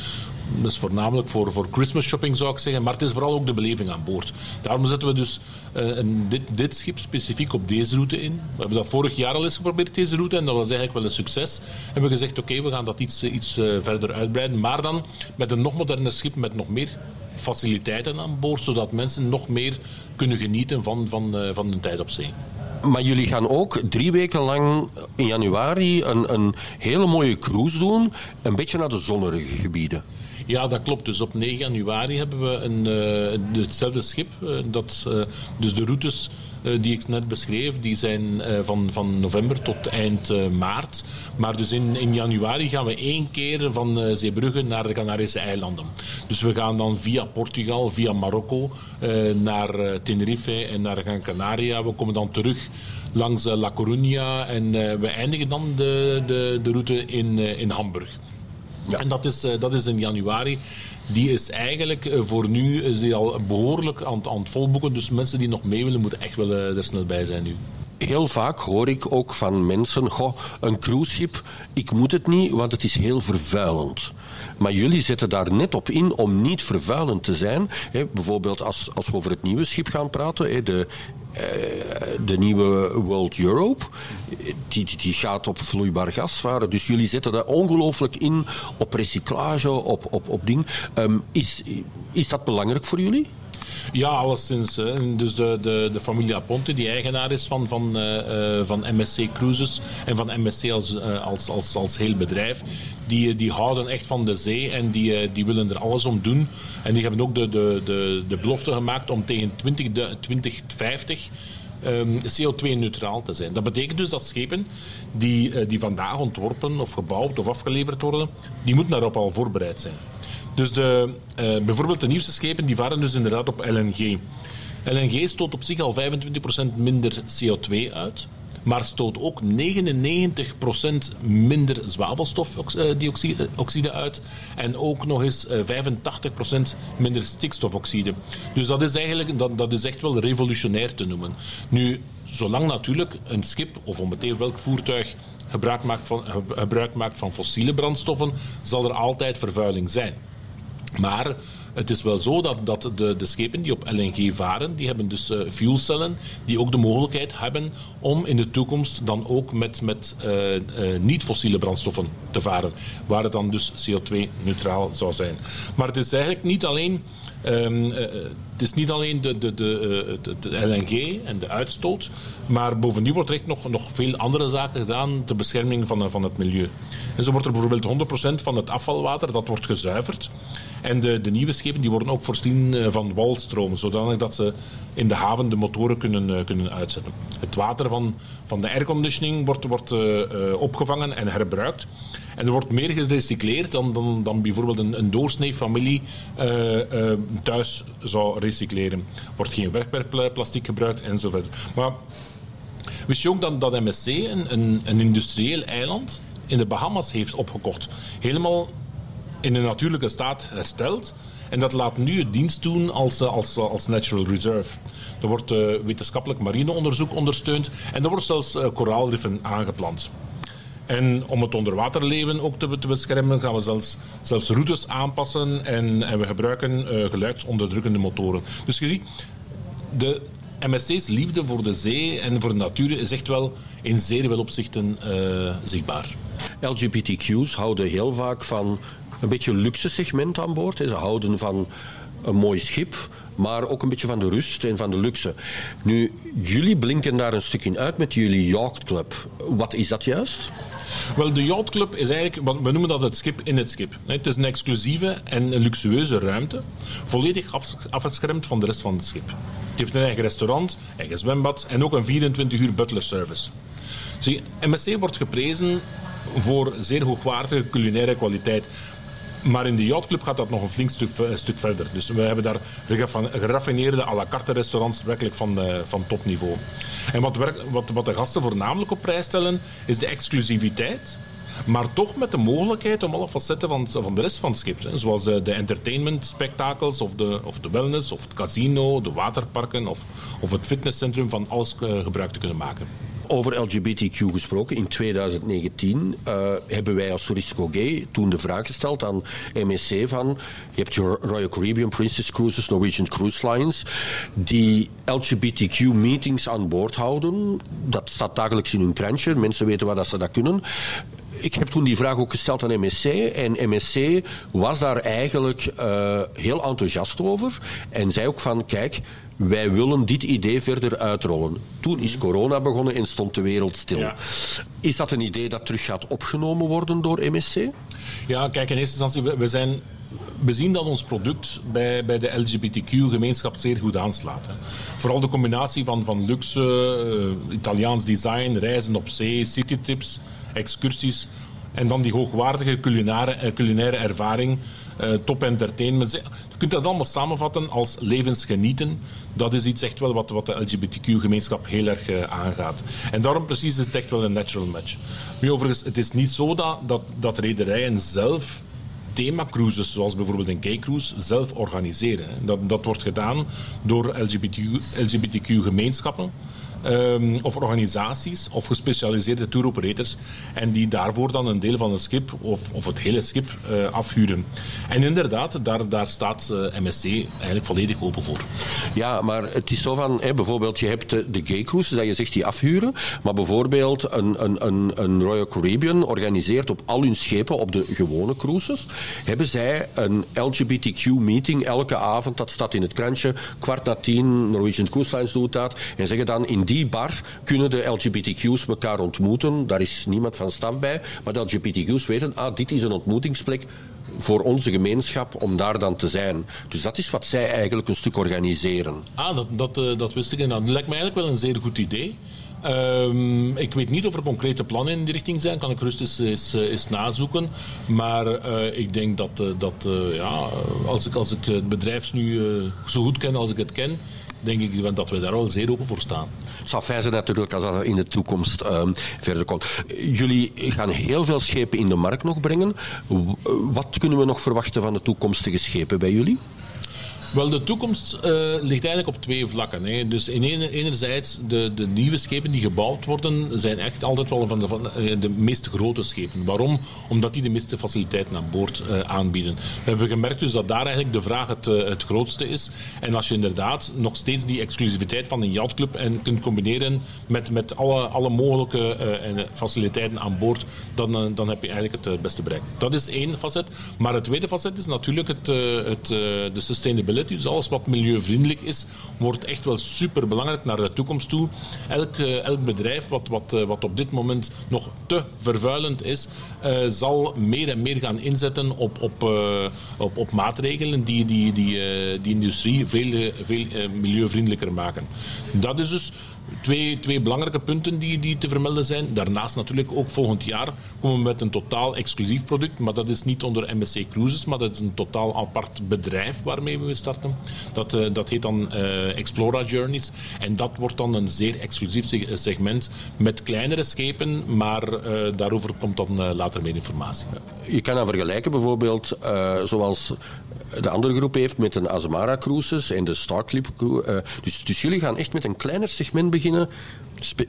Dat is voornamelijk voor, voor Christmas shopping zou ik zeggen, maar het is vooral ook de beleving aan boord. Daarom zetten we dus een, dit, dit, schip specifiek op deze route in. We hebben dat vorig jaar al eens geprobeerd, deze route, en dat was eigenlijk wel een succes. We hebben gezegd, oké, we gaan dat iets, iets verder uitbreiden, maar dan met een nog moderner schip met nog meer faciliteiten aan boord, zodat mensen nog meer kunnen genieten van, van, van hun tijd op zee. Maar jullie gaan ook drie weken lang in januari een, een hele mooie cruise doen. Een beetje naar de zonnige gebieden. Ja, dat klopt. Dus op 9 januari hebben we een, uh, hetzelfde schip. Uh, dat, uh, dus de routes die ik net beschreef, die zijn van, van november tot eind maart. Maar dus in, in januari gaan we één keer van Zeebrugge naar de Canarische eilanden. Dus we gaan dan via Portugal, via Marokko, naar Tenerife en naar Gran Canaria. We komen dan terug langs La Coruña en we eindigen dan de, de, de route in, in Hamburg. Ja. En dat is, dat is in januari. Die is eigenlijk eh, voor nu is die al behoorlijk aan, aan het volboeken. Dus mensen die nog mee willen, moeten echt wel eh, er snel bij zijn nu heel vaak hoor ik ook van mensen: goh, een cruiseschip, ik moet het niet, want het is heel vervuilend. Maar jullie zetten daar net op in om niet vervuilend te zijn. bijvoorbeeld als, als we over het nieuwe schip gaan praten, de eh, de nieuwe World Europe, die, die, gaat op vloeibaar gas varen. Dus jullie zetten daar ongelooflijk in op recyclage, op, op, op ding. Ehm, is, is dat belangrijk voor jullie? Ja, alleszins. Dus de, de, de familie Aponte, die eigenaar is van, van, uh, van MSC Cruises en van MSC als, uh, als, als, als heel bedrijf, die, die houden echt van de zee en die, die willen er alles om doen. En die hebben ook de, de, de, de belofte gemaakt om tegen 20, 2050 um, CO2-neutraal te zijn. Dat betekent dus dat schepen die, die vandaag ontworpen of gebouwd of afgeleverd worden, die moeten daarop al voorbereid zijn. Dus de, uh, bijvoorbeeld de nieuwste schepen die varen dus inderdaad op LNG. LNG stoot op zich al 25% minder CO2 uit, maar stoot ook 99% minder zwavelstofdioxide uit en ook nog eens 85% minder stikstofoxide. Dus dat is eigenlijk dat, dat is echt wel revolutionair te noemen. Nu, zolang natuurlijk een schip of onmeteen welk voertuig gebruik maakt van, gebruik maakt van fossiele brandstoffen, zal er altijd vervuiling zijn. Maar het is wel zo dat, dat de, de schepen die op LNG varen, die hebben dus uh, fuelcellen die ook de mogelijkheid hebben om in de toekomst dan ook met, met uh, uh, niet-fossiele brandstoffen te varen, waar het dan dus CO2-neutraal zou zijn. Maar het is eigenlijk niet alleen uh, het is niet alleen de, de, de, de, LNG en de uitstoot, maar bovendien wordt er echt nog, nog veel andere zaken gedaan ter bescherming van, van het milieu. En zo wordt er bijvoorbeeld 100% van het afvalwater dat wordt gezuiverd. En de, de nieuwe schepen die worden ook voorzien van walstromen, zodanig dat ze in de haven de motoren kunnen, kunnen uitzetten. Het water van, van de airconditioning wordt, wordt uh, opgevangen en herbruikt. En er wordt meer gerecycleerd dan, dan, dan bijvoorbeeld een, een doorsnee familie thuis zou recycleren. Er wordt geen werkplastic gebruikt enzovoort. Maar wist je ook dat, dat MSC een, een, een industrieel eiland in de Bahamas heeft opgekocht? Helemaal in een natuurlijke staat hersteld. En dat laat nu het dienst doen als, als, als natural reserve. Er wordt uh, wetenschappelijk marineonderzoek ondersteund en er wordt zelfs koraalriffen aangeplant. En om het onderwaterleven ook te, beschermen, gaan we zelfs, zelfs routes aanpassen en, en we gebruiken uh, geluidsonderdrukkende motoren. Dus je ziet, de MSC's liefde voor de zee en voor de natuur is echt wel in zeer veel opzichten zichtbaar. LGBTQ's houden heel vaak van een beetje luxe segment aan boord. Ze houden van een mooi schip, maar ook een beetje van de rust en van de luxe. Nu, jullie blinken daar een stuk in uit met jullie yachtclub. Wat is dat juist? Wel, de yachtclub is eigenlijk, we noemen dat het schip in het schip. Het is een exclusieve en luxueuze ruimte, volledig afgeschermd van de rest van het schip. Het heeft een eigen restaurant, eigen zwembad en ook een 24 uur butler service. Zie, MSC wordt geprezen voor zeer hoogwaardige culinaire kwaliteit. Maar in de Yachtclub gaat dat nog een flink stuk, stuk verder. Dus we hebben daar geraffineerde à la carte restaurants werkelijk van, uh, van topniveau. En wat, wat, wat de gasten voornamelijk op prijs stellen, is de exclusiviteit. Maar toch met de mogelijkheid om alle facetten van, van de rest van het schip, zoals de, de entertainment spektakels of de, of de wellness of het casino, de waterparken of, of het fitnesscentrum van alles uh, gebruik te kunnen maken over LGBTQ gesproken. In 2019 uh, eh, hebben wij als Touristico Gay toen de vraag gesteld aan MSC van... Je hebt je Royal Caribbean, Princess Cruises, Norwegian Cruise Lines... die LGBTQ-meetings aan boord houden. Dat staat dagelijks in hun krantje. Mensen weten waar dat ze dat kunnen ik heb toen die vraag ook gesteld aan MSC. En MSC was daar eigenlijk uh, heel enthousiast over. En zei ook van, kijk, wij willen dit idee verder uitrollen. Toen is corona begonnen en stond de wereld stil. Is dat een idee dat terug gaat opgenomen worden door MSC? Ja, kijk, in eerste instantie, we zijn we zien dat ons product bij, bij de LGBTQ-gemeenschap zeer goed aanslaat. Hè. Vooral de combinatie van, van luxe, uh, Italiaans design, reizen op zee, citytrips, excursies en dan die hoogwaardige culinaire, uh, culinaire ervaring uh, top entertainment. Je kunt dat allemaal samenvatten als levensgenieten. Dat is iets echt wel wat, wat de LGBTQ-gemeenschap heel erg uh, aangaat. En daarom precies is het echt wel een natural match. Nu overigens, het is niet zo dat, dat, rederijen zelf themacruises, zoals bijvoorbeeld een K-cruise, zelf organiseren. Dat, dat wordt gedaan door LGBTQ-gemeenschappen. Ehm, of organisaties of gespecialiseerde tour operators en die daarvoor dan een deel van het schip of, of het hele schip uh, afhuren. En inderdaad, daar, daar staat eh, MSC eigenlijk volledig open voor. Ja, maar het is zo van, hè, bijvoorbeeld je hebt de, de gay cruises, dat je zegt die afhuren, maar bijvoorbeeld een, een, een, een Royal Caribbean organiseert op al hun schepen, op de gewone cruises, hebben zij een LGBTQ-meeting elke avond, dat staat in het krantje, kwart na tien, Norwegian Cruise Lines doet dat, en zeggen dan in die bar kunnen de LGBTQ's elkaar ontmoeten. Daar is niemand van staf bij. Maar de LGBTQ's weten, ah, dit is een ontmoetingsplek voor onze gemeenschap om daar dan te zijn. Dus dat is wat zij eigenlijk een stuk organiseren. Ah, dat, dat, uh, dat wist ik. En dat lijkt mij eigenlijk wel een zeer goed idee. Um, ik weet niet of er concrete plannen in die richting zijn. Kan ik rustig eens, eens, nazoeken. Maar uh, ik denk dat, dat ja, als ik, als ik het bedrijf nu zo goed ken als ik het ken, denk ik dat we daar wel zeer open voor staan. Het zal fijn zijn natuurlijk als dat in de toekomst um, verder komt. Jullie gaan heel veel schepen in de markt nog brengen. Wat kunnen we nog verwachten van de toekomstige schepen bij jullie? Wel, de toekomst uh, ligt eigenlijk op twee vlakken. Hè. Dus in enerzijds, de, de nieuwe schepen die gebouwd worden, zijn echt altijd wel van de, van de, de meest grote schepen. Waarom? Omdat die de meeste faciliteiten aan boord uh, aanbieden. We hebben gemerkt dus dat daar eigenlijk de vraag het, het grootste is. En als je inderdaad nog steeds die exclusiviteit van een yachtclub en kunt combineren met, met alle, alle mogelijke faciliteiten aan boord, dan, dan heb je eigenlijk het beste bereikt. Dat is één facet. Maar het tweede facet is natuurlijk het, het, de sustainability dus alles wat milieuvriendelijk is, wordt echt wel super belangrijk naar de toekomst toe. Elk, eh, elk bedrijf wat, wat, eh, wat op dit moment nog te vervuilend is, uh, zal meer en meer gaan inzetten op, op, op, op maatregelen die die, die, die industrie veel, veel milieuvriendelijker maken. Dat is dus twee, twee belangrijke punten die, die te vermelden zijn. Daarnaast natuurlijk ook volgend jaar komen we met een totaal exclusief product. Maar dat is niet onder MSC Cruises, maar dat is een totaal apart bedrijf waarmee we starten. Dat, uh, dat heet dan uh, Explora Journeys. En dat wordt dan een zeer exclusief segment met kleinere schepen. Maar daarover komt dan later meer informatie. Je kan dat vergelijken bijvoorbeeld zoals de andere groep heeft met een Azamara Cruises en de Starclip. Uh, dus, dus jullie gaan echt met een kleiner segment beginnen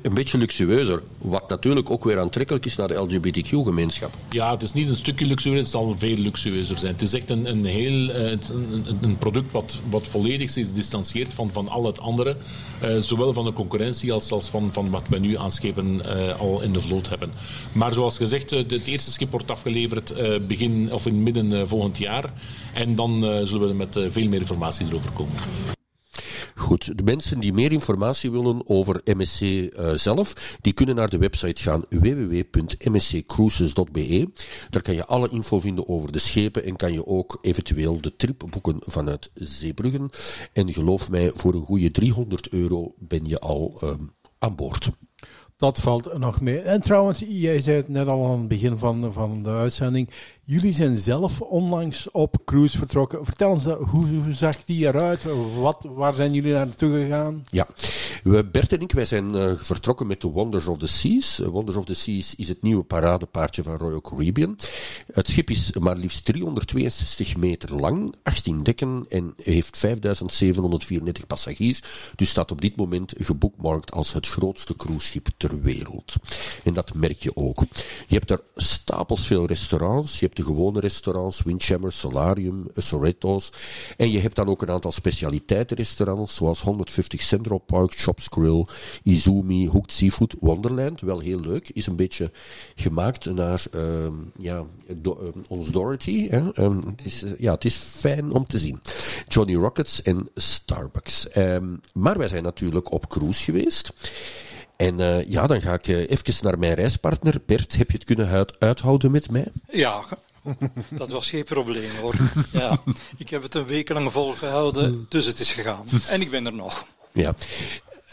een beetje luxueuzer. Wat natuurlijk ook weer aantrekkelijk is naar de LGBTQ-gemeenschap. Ja, het is niet een stukje luxueuzer, het zal veel luxueuzer zijn. Het is echt een, een heel uh, een, een, product wat, wat volledig zich distancieert van, van al het andere. Uh, zowel van de concurrentie als, als van, van wat we nu aan schepen uh, al in de vloot hebben. Maar zoals gezegd, het eerste schip wordt afgeleverd begin, of in midden volgend jaar. En dan zullen we met veel meer informatie erover komen. Goed, de mensen die meer informatie willen over MSC eh, zelf, die kunnen naar de website gaan www.msccruises.be. Daar kan je alle info vinden over de schepen en kan je ook eventueel de trip boeken vanuit Zeebruggen. En geloof mij, voor een goede 300 euro ben je al uh, aan boord. Dat valt nog mee. En trouwens, jij zei het net al aan het begin van, van de uitzending. Jullie zijn zelf onlangs op cruise vertrokken. Vertel eens, hoe, hoe zag die eruit? Wat, waar zijn jullie naartoe gegaan? Ja, we, Bert en ik wij zijn uh, vertrokken met de Wonders of the Seas. Uh, Wonders of the Seas is het nieuwe paradepaardje van Royal Caribbean. Het schip is maar liefst 362 meter lang, 18 dekken en heeft 5734 passagiers. Dus staat op dit moment geboekmarkt als het grootste cruiseschip ter wereld. En dat merk je ook. Je hebt er stapels veel restaurants. Je de gewone restaurants, Windjammer, Solarium, Soretto's. En je hebt dan ook een aantal specialiteitenrestaurants, zoals 150 Central Park, Shops Grill, Izumi, Hooked Seafood, Wonderland. Wel heel leuk. Is een beetje gemaakt naar uh, ja, uh, ons Dorothy. Hè? Um, het, is, ja, het is fijn om te zien. Johnny Rockets en Starbucks. Um, maar wij zijn natuurlijk op cruise geweest. En uh, ja, dan ga ik uh, even naar mijn reispartner. Bert, heb je het kunnen uit uithouden met mij? Ja, dat was geen probleem hoor. Ja, ik heb het een week lang volgehouden, dus het is gegaan. En ik ben er nog. Ja.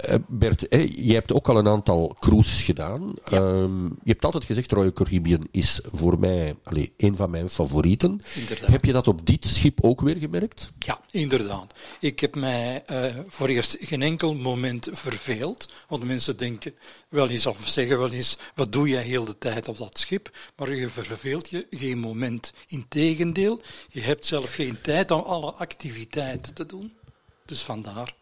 Uh, Bert, je hebt ook al een aantal cruises gedaan. Ja. Um, je hebt altijd gezegd, Royal Caribbean is voor mij allez, een van mijn favorieten. Inderdaad. Heb je dat op dit schip ook weer gemerkt? Ja, inderdaad. Ik heb mij uh, voor eerst geen enkel moment verveeld. Want mensen denken wel eens, of zeggen wel eens, wat doe jij heel de tijd op dat schip? Maar je verveelt je geen moment. Integendeel, je hebt zelf geen tijd om alle activiteiten te doen. Dus vandaar.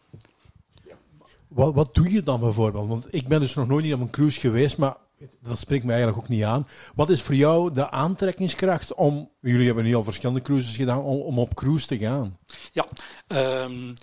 Wat, wat doe je dan bijvoorbeeld? Want ik ben dus nog nooit niet op een cruise geweest, maar dat spreekt mij eigenlijk ook niet aan. Wat is voor jou de aantrekkingskracht om, jullie hebben nu al verschillende cruises gedaan, om, om op cruise te gaan? Ja, um,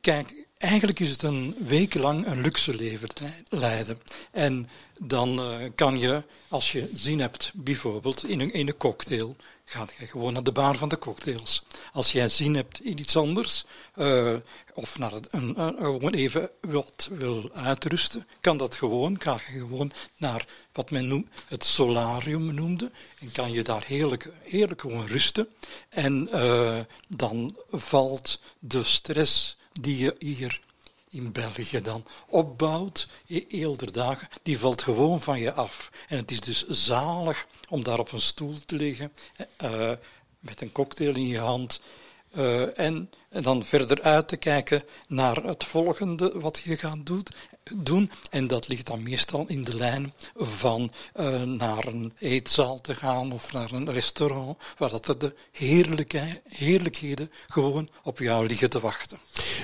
kijk, eigenlijk is het een week lang een luxe leven leiden. En dan uh, kan je, als je zin hebt, bijvoorbeeld in een, in een cocktail, ga je gewoon naar de bar van de cocktails. Als jij zin hebt in iets anders, uh, of naar een, gewoon even wat wil uitrusten, kan dat gewoon. Ga je gewoon naar wat men het solarium noemde. En kan je daar heerlijk, heerlijk gewoon rusten. En uh, dan valt de stress die je hier in België dan opbouwt, eerder dagen, die valt gewoon van je af. En het is dus zalig om daar op een stoel te liggen, uh, met een cocktail in je hand, uh, en, en, dan verder uit te kijken naar het volgende wat je gaat doen. Doen. En dat ligt dan meestal in de lijn van uh, naar een eetzaal te gaan of naar een restaurant, waar dat er de heerlijke, heerlijkheden gewoon op jou liggen te wachten.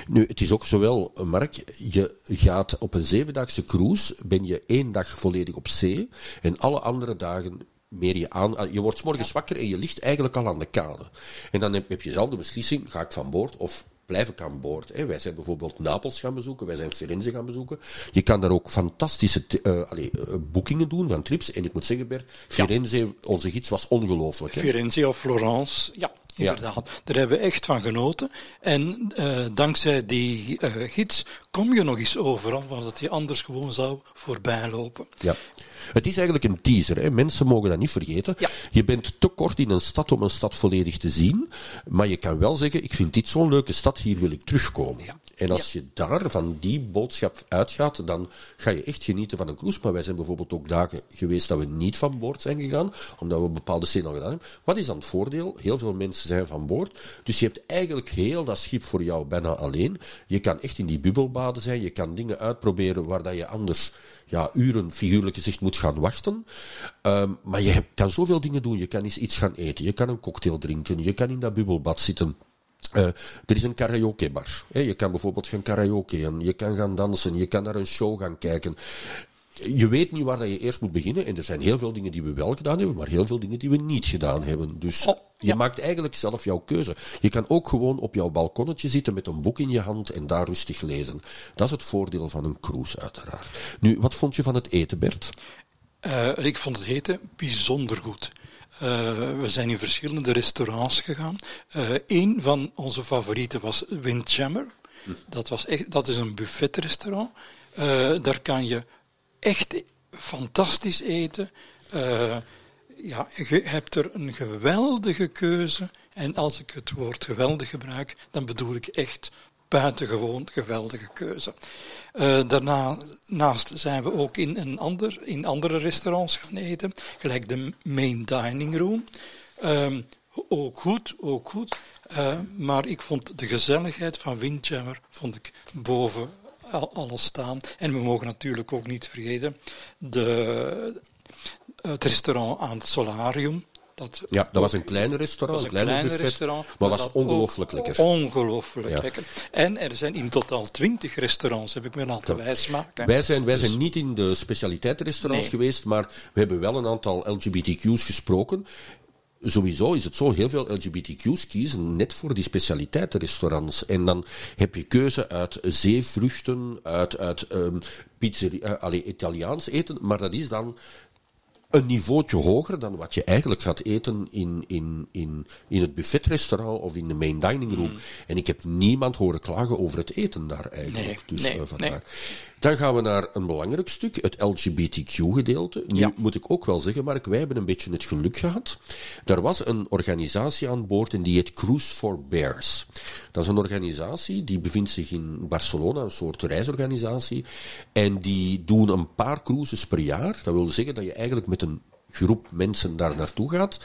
Nu, het is ook zowel, Mark, je gaat op een zevendaagse cruise, ben je één dag volledig op zee en alle andere dagen meer je aan. Ah, je wordt morgens wakker en je ligt eigenlijk al aan de kade. En dan heb, je zelf de beslissing: ga ik van boord of blijf ik aan boord? Hè? Wij zijn bijvoorbeeld Napels gaan bezoeken, wij zijn Firenze gaan bezoeken. Je kan daar ook fantastische uh, boekingen doen van trips. En ik moet zeggen, Bert, Firenze, ja. onze gids was ongelooflijk. Firenze of Florence, ja. Inderdaad, daar hebben we echt van genoten. En uh, dankzij die gids kom je nog eens overal waar dat je anders gewoon zou voorbij lopen. Ja. Het is eigenlijk een teaser. Hè. Mensen mogen dat niet vergeten. Ja. Je bent te kort in een stad om een stad volledig te zien. Maar je kan wel zeggen, ik vind dit zo'n leuke stad, hier wil ik terugkomen. Ja. En als je daar van die boodschap uitgaat, dan ga je echt genieten van een cruise. Maar wij zijn bijvoorbeeld ook dagen geweest dat we niet van boord zijn gegaan, omdat we bepaalde scènes al gedaan hebben. Wat is dan het voordeel? Heel veel mensen zijn van boord. Dus je hebt eigenlijk heel dat schip voor jou bijna alleen. Je kan echt in die bubbelbaden zijn, je kan dingen uitproberen waar dat je anders ja, uren, figuurlijk gezegd, moet gaan wachten. Um, maar je kan zoveel dingen doen. Je kan eens iets gaan eten, je kan een cocktail drinken, je kan in dat bubbelbad zitten. Uh, er is een karaokebar. Hè. Je kan bijvoorbeeld gaan karaokeen, je kan gaan dansen, je kan naar een show gaan kijken. Je weet niet waar je eerst moet beginnen. En er zijn heel veel dingen die we wel gedaan hebben, maar heel veel dingen die we niet gedaan hebben. Dus Oh, je maakt eigenlijk zelf jouw keuze. Je kan ook gewoon op jouw balkonnetje zitten met een boek in je hand en daar rustig lezen. Dat is het voordeel van een cruise, uiteraard. Nu, wat vond je van het eten, Bert? Eh, ik vond het eten bijzonder goed. Eh, we zijn in verschillende restaurants gegaan. Eén van onze favorieten was Windjammer. Dat, was echt, dat is een buffetrestaurant. Eh, daar kan je echt fantastisch eten. Eh, ja, je hebt er een geweldige keuze. En als ik het woord geweldig gebruik, dan bedoel ik echt buitengewoon geweldige keuze. Uh, daarnaast zijn we ook in, een ander, in andere restaurants gaan eten, gelijk de main dining room. Um, ook goed, ook goed. Uh, maar ik vond de gezelligheid van Windjammer vond ik boven alles staan. En we mogen natuurlijk ook niet vergeten de, het restaurant aan het solarium. Dat ja, dat was een klein restaurant, een buffet, restaurant, maar was ongelooflijk lekker. Ongelooflijk Ja. lekker. En er zijn in totaal twintig restaurants, heb ik me laten wijsmaken. Wij zijn, wij zijn niet in de specialiteitenrestaurants Nee. geweest, maar we hebben wel een aantal LGBTQ's gesproken. Sowieso is het zo, heel veel LGBTQ's kiezen net voor die specialiteitenrestaurants. En dan heb je keuze uit zeevruchten, uit, uit um, pizzeria, uh, allee, Italiaans eten, maar dat is dan een niveautje hoger dan wat je eigenlijk gaat eten in, in, in, in het buffetrestaurant of in de main dining room. En ik heb niemand horen klagen over het eten daar eigenlijk. Nee, dus nee, uh, vandaar. nee. Dan gaan we naar een belangrijk stuk, het LGBTQ-gedeelte. Nu Ja. moet ik ook wel zeggen, Mark, wij hebben een beetje het geluk gehad. Er was een organisatie aan boord en die heet Cruise for Bears. Dat is een organisatie die bevindt zich in Barcelona, een soort reisorganisatie. En die doen een paar cruises per jaar. Dat wil zeggen dat je eigenlijk met een groep mensen daar naartoe gaat.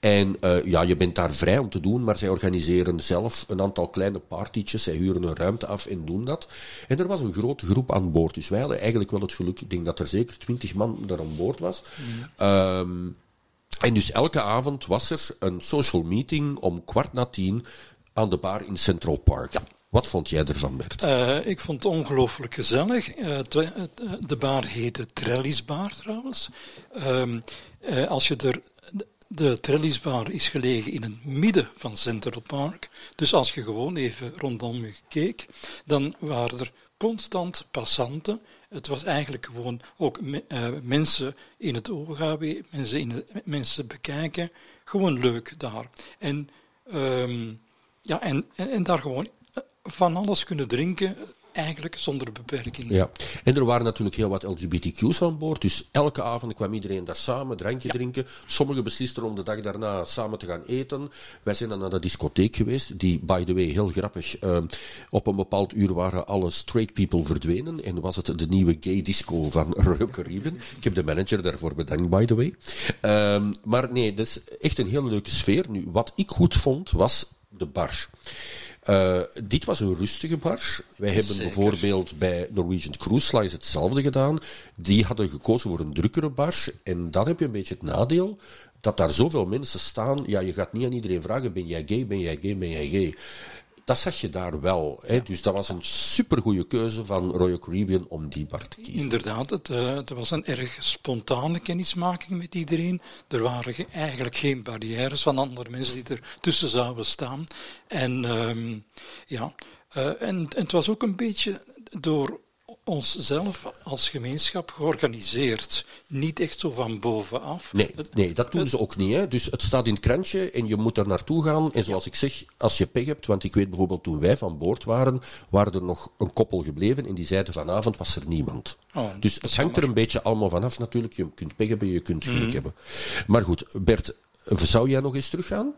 En uh, ja, je bent daar vrij om te doen, maar zij organiseren zelf een aantal kleine partytjes. Zij huren een ruimte af en doen dat. En er was een grote groep aan boord. Dus wij hadden eigenlijk wel het geluk, ik denk dat er zeker twintig man daar aan boord was. Um, en dus elke avond was er een social meeting om kwart na tien aan de bar in Central Park. Wat vond jij ervan, Bert? Uh, ik vond het ongelooflijk gezellig. Uh, de bar heette Trellisbar trouwens. Um, uh, als je er. De Trellisbar is gelegen in het midden van Central Park. Dus als je gewoon even rondom je keek, dan waren er constant passanten. Het was eigenlijk gewoon ook me, mensen in het oog houden, mensen, in mensen bekijken. Gewoon leuk daar. En, um, ja, en, en, en daar gewoon van alles kunnen drinken, eigenlijk zonder beperking. Ja, en er waren natuurlijk heel wat LGBTQ's aan boord, dus elke avond kwam iedereen daar samen, drankje Ja. drinken. Sommigen beslisten om de dag daarna samen te gaan eten. Wij zijn dan naar de discotheek geweest, die, by the way, heel grappig, eh, op een bepaald uur waren alle straight people verdwenen en was het de nieuwe gay disco van Royal Caribbean. Ik heb de manager daarvoor bedankt, by the way. Ehm, maar nee, dat is echt een hele leuke sfeer. Nu, wat ik goed vond, was de bar. Uh, dit was een rustige bar. Wij hebben Zeker. bijvoorbeeld bij Norwegian Cruise Lines hetzelfde gedaan. Die hadden gekozen voor een drukkere bar. En dan heb je een beetje het nadeel dat daar zoveel mensen staan. Ja, je gaat niet aan iedereen vragen: ben jij gay, ben jij gay, ben jij gay? Dat zag je daar wel. Hè? Dus dat was een supergoeie keuze van Royal Caribbean om die bar te kiezen. Inderdaad, het, uh, het, was een erg spontane kennismaking met iedereen. Er waren ge eigenlijk geen barrières van andere mensen die er tussen zouden staan. En um, ja, uh, en, en, het was ook een beetje door onszelf als gemeenschap georganiseerd. Niet echt zo van bovenaf. Nee, nee dat doen ze ook niet. Hè. Dus het staat in het krantje en je moet daar naartoe gaan. En zoals ik zeg, als je pech hebt, want ik weet bijvoorbeeld toen wij van boord waren, waren er nog een koppel gebleven en die zeiden vanavond was er niemand. Oh, dus het hangt er een beetje allemaal vanaf natuurlijk. Je kunt pech hebben, je kunt geluk Mhm. hebben. Maar goed, Bert, zou jij nog eens teruggaan?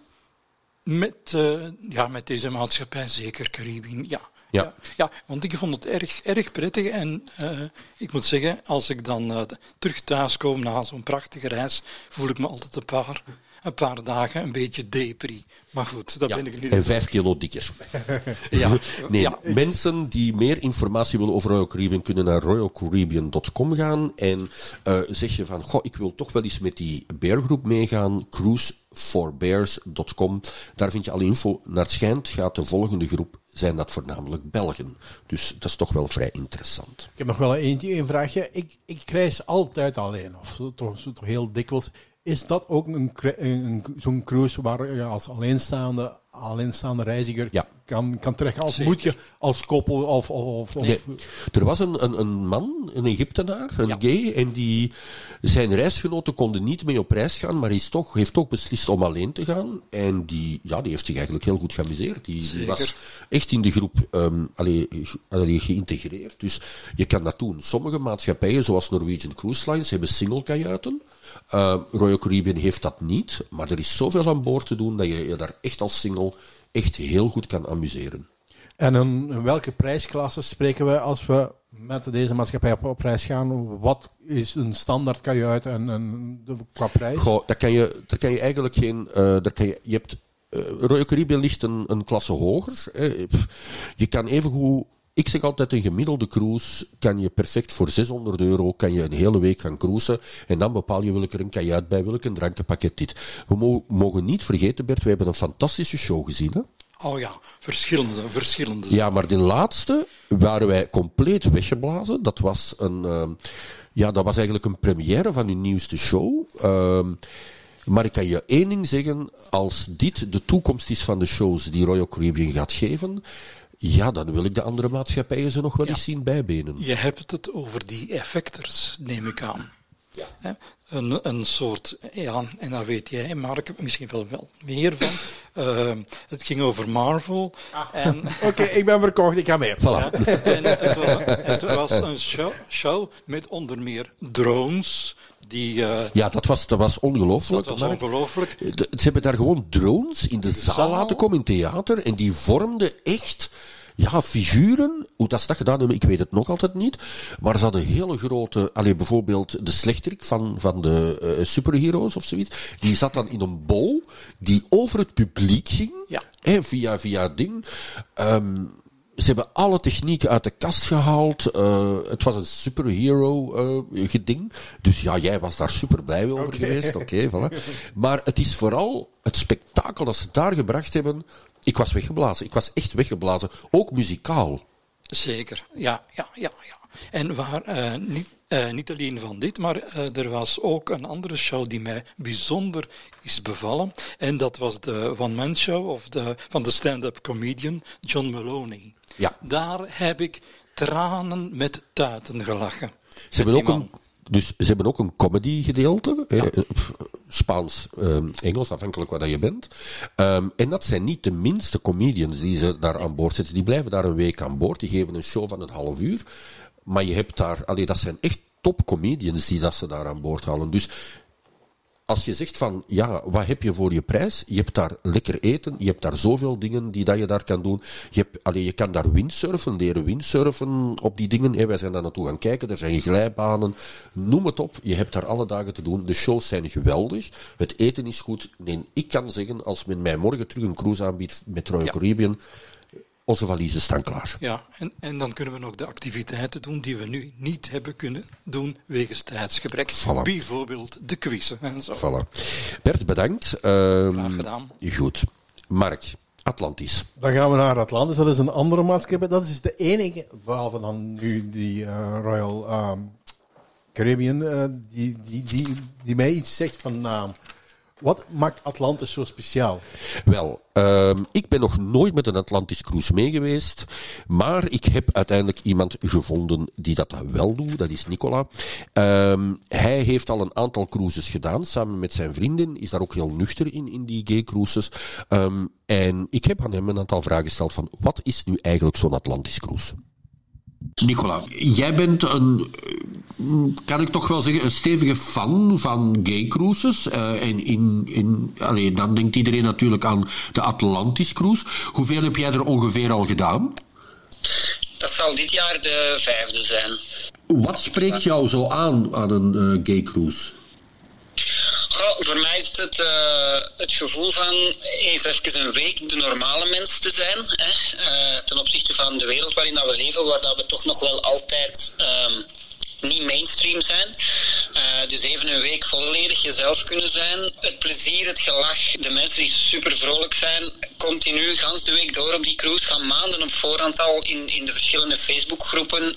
Met, uh, ja, met deze maatschappij zeker, Caribbean, ja. Ja. ja. Ja, want ik vond het erg, erg prettig en uh, ik moet zeggen, als ik dan uh, terug thuis kom na zo'n prachtige reis, voel ik me altijd een paar, een paar dagen een beetje depri. Maar goed, dat Ja, ben ik niet. En vijf kilo dikker. Ja, Nee, ja. mensen die meer informatie willen over Royal Caribbean kunnen naar royalcaribbean.com gaan en uh, zeg je van, goh, ik wil toch wel eens met die beargroep meegaan, cruise forbears.com. Daar vind je alle info. Naar het schijnt gaat de volgende groep zijn dat voornamelijk Belgen. Dus dat is toch wel vrij interessant. Ik heb nog wel een, een vraagje. Ik, ik reis altijd alleen, of toch, toch heel dikwijls. Is dat ook een, een, zo'n cruise waar je als alleenstaande, alleenstaande reiziger Ja. kan, kan terecht? Als moet je als koppel of... of, of Nee. Er was een, een, een man, een Egyptenaar, een gay, en die, zijn reisgenoten konden niet mee op reis gaan, maar is toch, heeft toch beslist om alleen te gaan. En die, ja, die heeft zich eigenlijk heel goed geamuseerd. Die, die was echt in de groep ehm allee, allee, geïntegreerd. Dus je kan dat doen. Sommige maatschappijen, zoals Norwegian Cruise Lines, hebben single kajuiten. Uh, Royal Caribbean heeft dat niet, maar er is zoveel aan boord te doen dat je je daar echt als single echt heel goed kan amuseren. En in, welke prijsklasse spreken we als we met deze maatschappij op, op reis gaan? Wat is een standaard kajuit en, en de, qua prijs? Goh, daar kan je, daar kan je eigenlijk geen. eh daar kan je, je hebt. eh, Royal Caribbean ligt een, een klasse hoger. Je kan evengoed. Ik zeg altijd, een gemiddelde cruise kan je perfect voor 600 euro kan je een hele week gaan cruisen. En dan bepaal je er een kajuit bij, wil ik een drankenpakket dit. We mo- mogen niet vergeten, Bert, we hebben een fantastische show gezien. Hè? Oh ja, verschillende, verschillende. Ja, maar de laatste waren wij compleet weggeblazen. Dat was een, ehm, ja, dat was eigenlijk een première van hun nieuwste show. Ehm, maar ik kan je één ding zeggen, als dit de toekomst is van de shows die Royal Caribbean gaat geven, ja, dan wil ik de andere maatschappijen ze nog wel Ja. eens zien bijbenen. Je hebt het over die effectors, neem ik aan. Hè? Een, een soort, ja, en dat weet jij, Mark, misschien wel, wel meer van. Eh, het ging over Marvel. En, Oké, ik ben verkocht, ik ga mee. Voilà. en het, was, het was een show, show met onder meer drones. Die, eh, Ja, dat was, dat was ongelooflijk. dat was ongelooflijk. Ze hebben daar gewoon drones in de zaal, zaal. laten komen in theater en die vormden echt ja, figuren. Hoe dat ze dat gedaan hebben, ik weet het nog altijd niet. Maar ze hadden hele grote, allee, bijvoorbeeld de slechterik van, van de eh, superheroes of zoiets. Die zat dan in een bol die over het publiek ging, Ja. hè, via, via ding. Ehm, ze hebben alle technieken uit de kast gehaald. Eh, het was een superhero eh geding. Dus ja, jij was daar super blij over geweest. Oké, voilà. Maar het is vooral het spektakel dat ze daar gebracht hebben. Ik was weggeblazen. Ik was echt weggeblazen. Ook muzikaal. Zeker, ja, ja, ja. ja. En waar, eh, niet, eh, niet alleen van dit, maar eh, er was ook een andere show die mij bijzonder is bevallen. En dat was de one-man show of de, van de stand-up comedian John Maloney. Ja. Daar heb ik tranen met tuiten gelachen. Ze hebben, ook een, dus ze hebben ook een comedy gedeelte. eh, Spaans, ehm, Engels, afhankelijk wat dat je bent. Ehm, en dat zijn niet de minste comedians die ze daar aan boord zetten. Die blijven daar een week aan boord. Die geven een show van een half uur. Maar je hebt daar, allee, dat zijn echt top comedians die dat ze daar aan boord halen. Dus als je zegt van, ja, wat heb je voor je prijs? Je hebt daar lekker eten, je hebt daar zoveel dingen die dat je daar kan doen. Je, hebt, allee, je kan daar windsurfen, leren windsurfen op die dingen. Hè. Wij zijn daar naartoe gaan kijken, er zijn glijbanen, noem het op. Je hebt daar alle dagen te doen. De shows zijn geweldig, het eten is goed. Nee, ik kan zeggen, als men mij morgen terug een cruise aanbiedt met Royal Ja. Caribbean, onze valiezen staan klaar. Ja, en, en dan kunnen we nog de activiteiten doen die we nu niet hebben kunnen doen wegens tijdsgebrek. Voilà. Bijvoorbeeld de quizzen en zo. Voilà. Bert, bedankt. Ehm, Graag gedaan. Goed. Mark, Atlantis. Dan gaan we naar Atlantis, dat is een andere maatschappij. Dat is de enige, behalve dan nu die eh, Royal ehm, Caribbean, eh, die, die, die, die mij iets zegt van naam. Wat maakt Atlantis zo speciaal? Wel, ehm, ik ben nog nooit met een Atlantis cruise mee geweest, maar ik heb uiteindelijk iemand gevonden die dat wel doet, dat is Nicola. Ehm, hij heeft al een aantal cruises gedaan, samen met zijn vriendin, is daar ook heel nuchter in, in die gay cruises. Ehm, en ik heb aan hem een aantal vragen gesteld van, wat is nu eigenlijk zo'n Atlantis cruise? Nicola, jij bent een, eh, kan ik toch wel zeggen, een stevige fan van gay cruises. Eh, en in, in, allee, dan denkt iedereen natuurlijk aan de Atlantis cruise. Hoeveel heb jij er ongeveer al gedaan? Dat zal dit jaar de vijfde zijn. Wat spreekt jou zo aan aan een eh, gay cruise? Voor mij is het eh, het gevoel van eens even een week de normale mens te zijn. Hè? eh, ten opzichte van de wereld waarin dat we leven, waar dat we toch nog wel altijd ehm, niet mainstream zijn. Uh, dus even een week volledig jezelf kunnen zijn. Het plezier, het gelach, de mensen die super vrolijk zijn, continu, gans de week door op die cruise, van maanden op voorhand al in, in de verschillende Facebookgroepen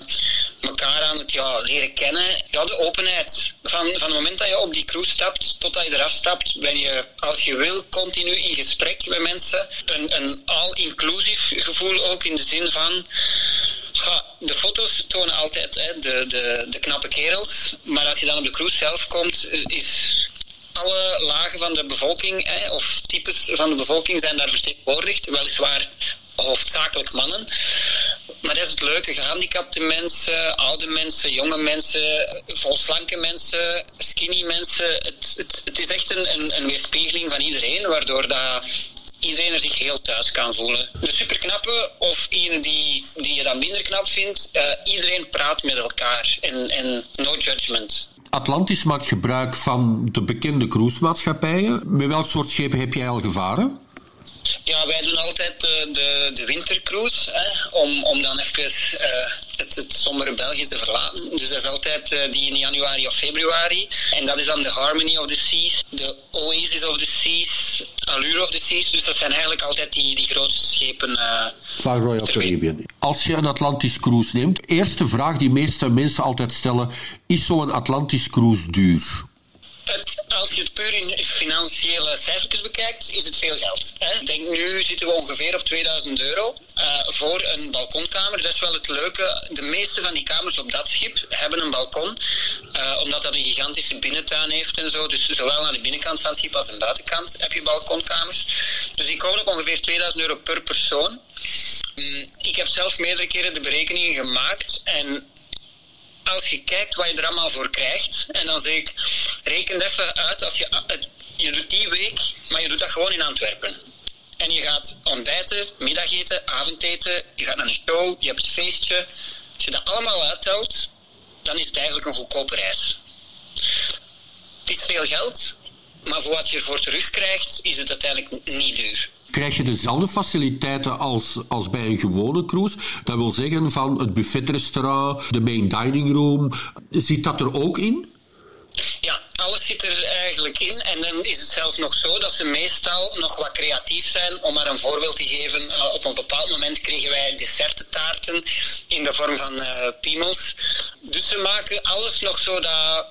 elkaar aan het ja, leren kennen. Ja, de openheid. Van, van het moment dat je op die cruise stapt tot je eraf stapt, ben je, als je wil, continu in gesprek met mensen. Een, een all-inclusive gevoel ook in de zin van de foto's tonen altijd hè, de, de, de knappe kerels. Maar als je dan op de cruise zelf komt, eh, is alle lagen van de bevolking hè, of types van de bevolking zijn daar vertegenwoordigd. Weliswaar hoofdzakelijk mannen. Maar dat is het leuke. Gehandicapte mensen, oude mensen, jonge mensen, volslanke mensen, skinny mensen. Het, het, het is echt een, een, een weerspiegeling van iedereen, waardoor dat iedereen er zich heel thuis kan voelen. De superknappe of een die, die je dan minder knap vindt, uh, iedereen praat met elkaar en, en no judgment. Atlantis maakt gebruik van de bekende cruisemaatschappijen. Met welk soort schepen heb jij al gevaren? Ja, wij doen altijd de, de, de wintercruise, hè, om, om dan even uh, het, het sombere België te verlaten. Dus dat is altijd uh, die in januari of februari. En dat is dan de Harmony of the Seas, de Oasis of the Seas, Allure of the Seas. Dus dat zijn eigenlijk altijd die, die grootste schepen. Uh, Van Royal Caribbean. Als je een Atlantis cruise neemt, eerste vraag die meeste mensen altijd stellen, is zo'n Atlantis cruise duur? Als je het puur in financiële cijfertjes bekijkt, is het veel geld. Ik denk nu zitten we ongeveer op 2000 euro uh, voor een balkonkamer. Dat is wel het leuke. De meeste van die kamers op dat schip hebben een balkon, uh, omdat dat een gigantische binnentuin heeft en zo. Dus zowel aan de binnenkant van het schip als aan de buitenkant heb je balkonkamers. Dus die komen op ongeveer 2000 euro per persoon. Mm, ik heb zelf meerdere keren de berekeningen gemaakt en als je kijkt wat je er allemaal voor krijgt, en dan zeg ik, reken even uit, als je, je doet die week, maar je doet dat gewoon in Antwerpen. En je gaat ontbijten, middageten, avondeten, je gaat naar een show, je hebt een feestje. Als je dat allemaal uittelt, dan is het eigenlijk een goedkope reis. Het is veel geld, maar voor wat je ervoor terugkrijgt, is het uiteindelijk niet duur krijg je dezelfde faciliteiten als, als bij een gewone cruise. Dat wil zeggen van het buffetrestaurant, de main dining room. Zit dat er ook in? Ja, alles zit er eigenlijk in. En dan is het zelfs nog zo dat ze meestal nog wat creatief zijn. Om maar een voorbeeld te geven, uh, op een bepaald moment kregen wij desserttaarten in de vorm van uh, piemels. Dus ze maken alles nog zo dat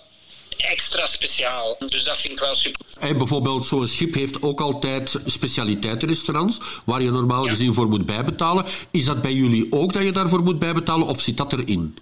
extra speciaal. Dus dat vind ik wel super. En bijvoorbeeld, zo'n schip heeft ook altijd specialiteitenrestaurants, waar je normaal gezien voor moet bijbetalen. Is dat bij jullie ook dat je daarvoor moet bijbetalen, of zit dat erin?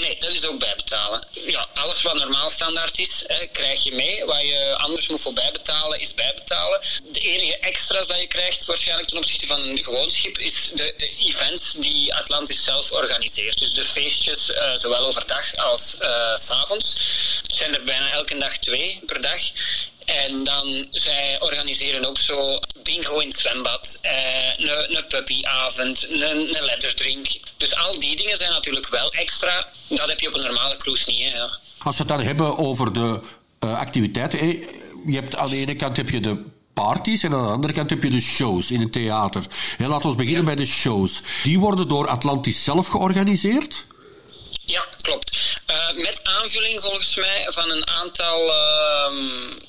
Nee, dat is ook bijbetalen. Ja, alles wat normaal standaard is, krijg je mee. Wat je anders moet voor bijbetalen, is bijbetalen. De enige extra's dat je krijgt, waarschijnlijk ten opzichte van een gewoon schip, is de events die Atlantis zelf organiseert. Dus de feestjes, uh, zowel overdag als uh, s avonds. Zijn er bijna elke dag twee per dag. En dan, zij organiseren ook zo bingo in het zwembad, eh, een, puppyavond, een, letterdrink. Dus al die dingen zijn natuurlijk wel extra. Dat heb je op een normale cruise niet. Hè, ja. Als we het dan hebben over de uh, activiteiten. Je hebt aan de ene kant heb je de parties en aan de andere kant heb je de shows in het theater. En laten we beginnen bij de shows. Die worden door Atlantis zelf georganiseerd? Ja, klopt. Uh, met aanvulling volgens mij van een aantal uh,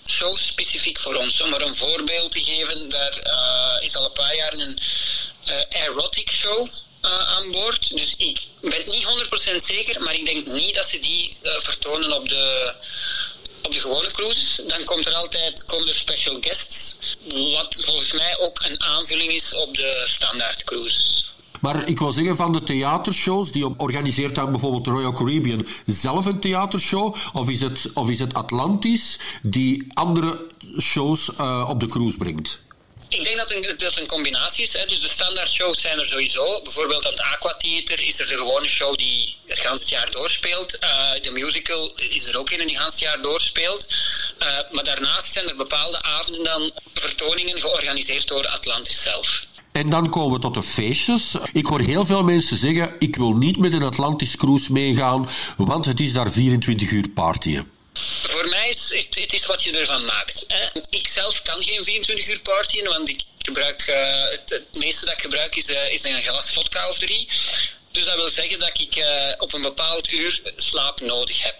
shows specifiek voor ons. Om er een voorbeeld te geven, daar uh, is al een paar jaar een uh, erotic show aan boord. Dus ik ben niet 100% zeker, maar ik denk niet dat ze die vertonen op de, op de gewone cruises. Dan komt er altijd komen er special guests, wat volgens mij ook een aanvulling is op de standaard cruises. Maar ik wil zeggen van de theatershows, die organiseert dan bijvoorbeeld Royal Caribbean zelf een theatershow? Of is het, of is het Atlantis die andere shows uh, op de cruise brengt? Ik denk dat het dat een combinatie is. Hè. Dus de standaard shows zijn er sowieso. Bijvoorbeeld aan het Aquatheater is er de gewone show die het hele jaar doorspeelt. Uh, de musical is er ook een die het hele jaar doorspeelt. Uh, maar daarnaast zijn er bepaalde avonden dan vertoningen georganiseerd door Atlantis zelf. En dan komen we tot de feestjes. Ik hoor heel veel mensen zeggen: ik wil niet met een Atlantis cruise meegaan, want het is daar 24 uur partyen. Voor mij is het, het is wat je ervan maakt. Hè. Ik zelf kan geen 24 uur partyen, want ik gebruik, uh, het, het, meeste dat ik gebruik is, uh, is een glas vodka of. Dus dat wil zeggen dat ik uh, op een bepaald uur slaap nodig heb.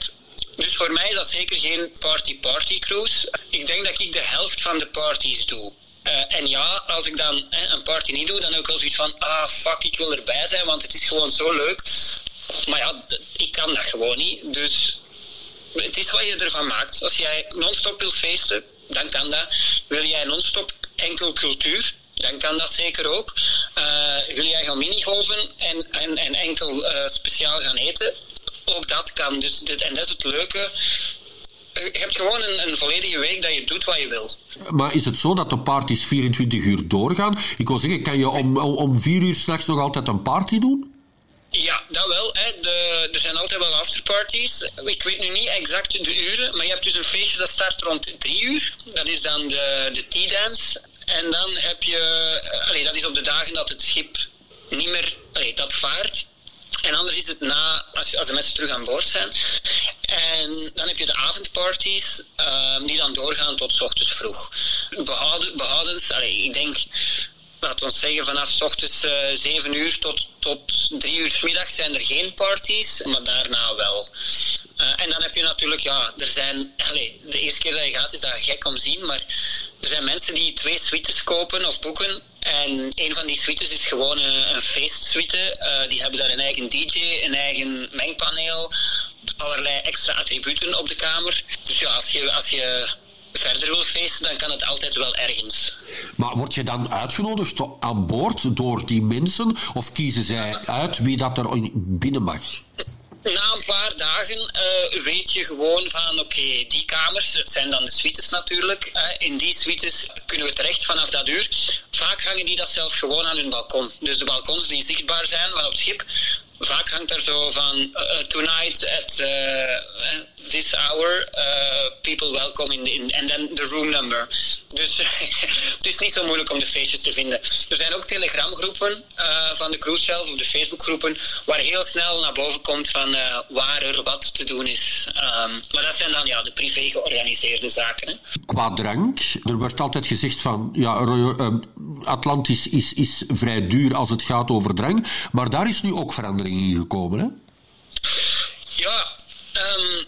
Dus voor mij is dat zeker geen party-party cruise. Ik denk dat ik de helft van de parties doe. Uh, en ja, als ik dan een party niet doe, dan heb ik wel zoiets van, ah fuck, ik wil erbij zijn, want het is gewoon zo leuk. Maar ja, ik kan dat gewoon niet. Dus het is wat je ervan maakt. Als jij non-stop wil feesten, dan kan dat. Wil jij non-stop enkel cultuur, dan kan dat zeker ook. Uh, wil jij gaan minigolven en, en, en enkel uh, speciaal gaan eten, ook dat kan. Dus dit, en dat is het leuke. Je hebt gewoon een, een, volledige week dat je doet wat je wil. Maar is het zo dat de parties 24 uur doorgaan? Ik wil zeggen, kan je om, om, om 4 uur s'nachts nog altijd een party doen? Ja, dat wel. Hè. De, er zijn altijd wel afterparties. Ik weet nu niet exact de uren, maar je hebt dus een feestje dat start rond 3 uur. Dat is dan de, de tea dance. En dan heb je, eh, allee, dat is op de dagen dat het schip niet meer, allee, dat vaart. En anders is het na, als, als de mensen terug aan boord zijn. En dan heb je de avondparties, uh, die dan doorgaan tot ochtends vroeg. Behouden, behoudens, allee, ik denk laten we zeggen, vanaf ochtends uh, eh, 7 uur tot, tot 3 uur s middag zijn er geen parties, maar daarna wel. Uh, en dan heb je natuurlijk, ja, er zijn, allez, de eerste keer dat je gaat is dat gek om zien, maar er zijn mensen die twee suites kopen of boeken. En een van die suites is gewoon een, een feestsuite. Uh, die hebben daar een eigen DJ, een eigen mengpaneel, allerlei extra attributen op de kamer. Dus ja, als je, als je verder wil feesten, dan kan het altijd wel ergens. Maar word je dan uitgenodigd aan boord door die mensen? Of kiezen zij uit wie dat er binnen mag? Na een paar dagen uh, weet je gewoon van oké, die kamers, het zijn dan de suites natuurlijk. Uh, in die suites kunnen we terecht vanaf dat uur. Vaak hangen die dat zelfs gewoon aan hun balkon. Dus de balkons die zichtbaar zijn van op het schip, vaak hangt er zo van uh, tonight at uh, this hour, people welcome in, in en dan de room number. Dus het is niet zo moeilijk om de feestjes te vinden. Er zijn ook telegramgroepen van de cruise zelf, of de Facebookgroepen, waar heel snel naar boven komt van waar er wat te doen is. Um, maar dat zijn dan ja, de privé georganiseerde zaken. Hè. Qua drank, er wordt altijd gezegd van ja, Atlantis is, is vrij duur als het gaat over drank, maar daar is nu ook verandering gekomen, hè? Ja, um,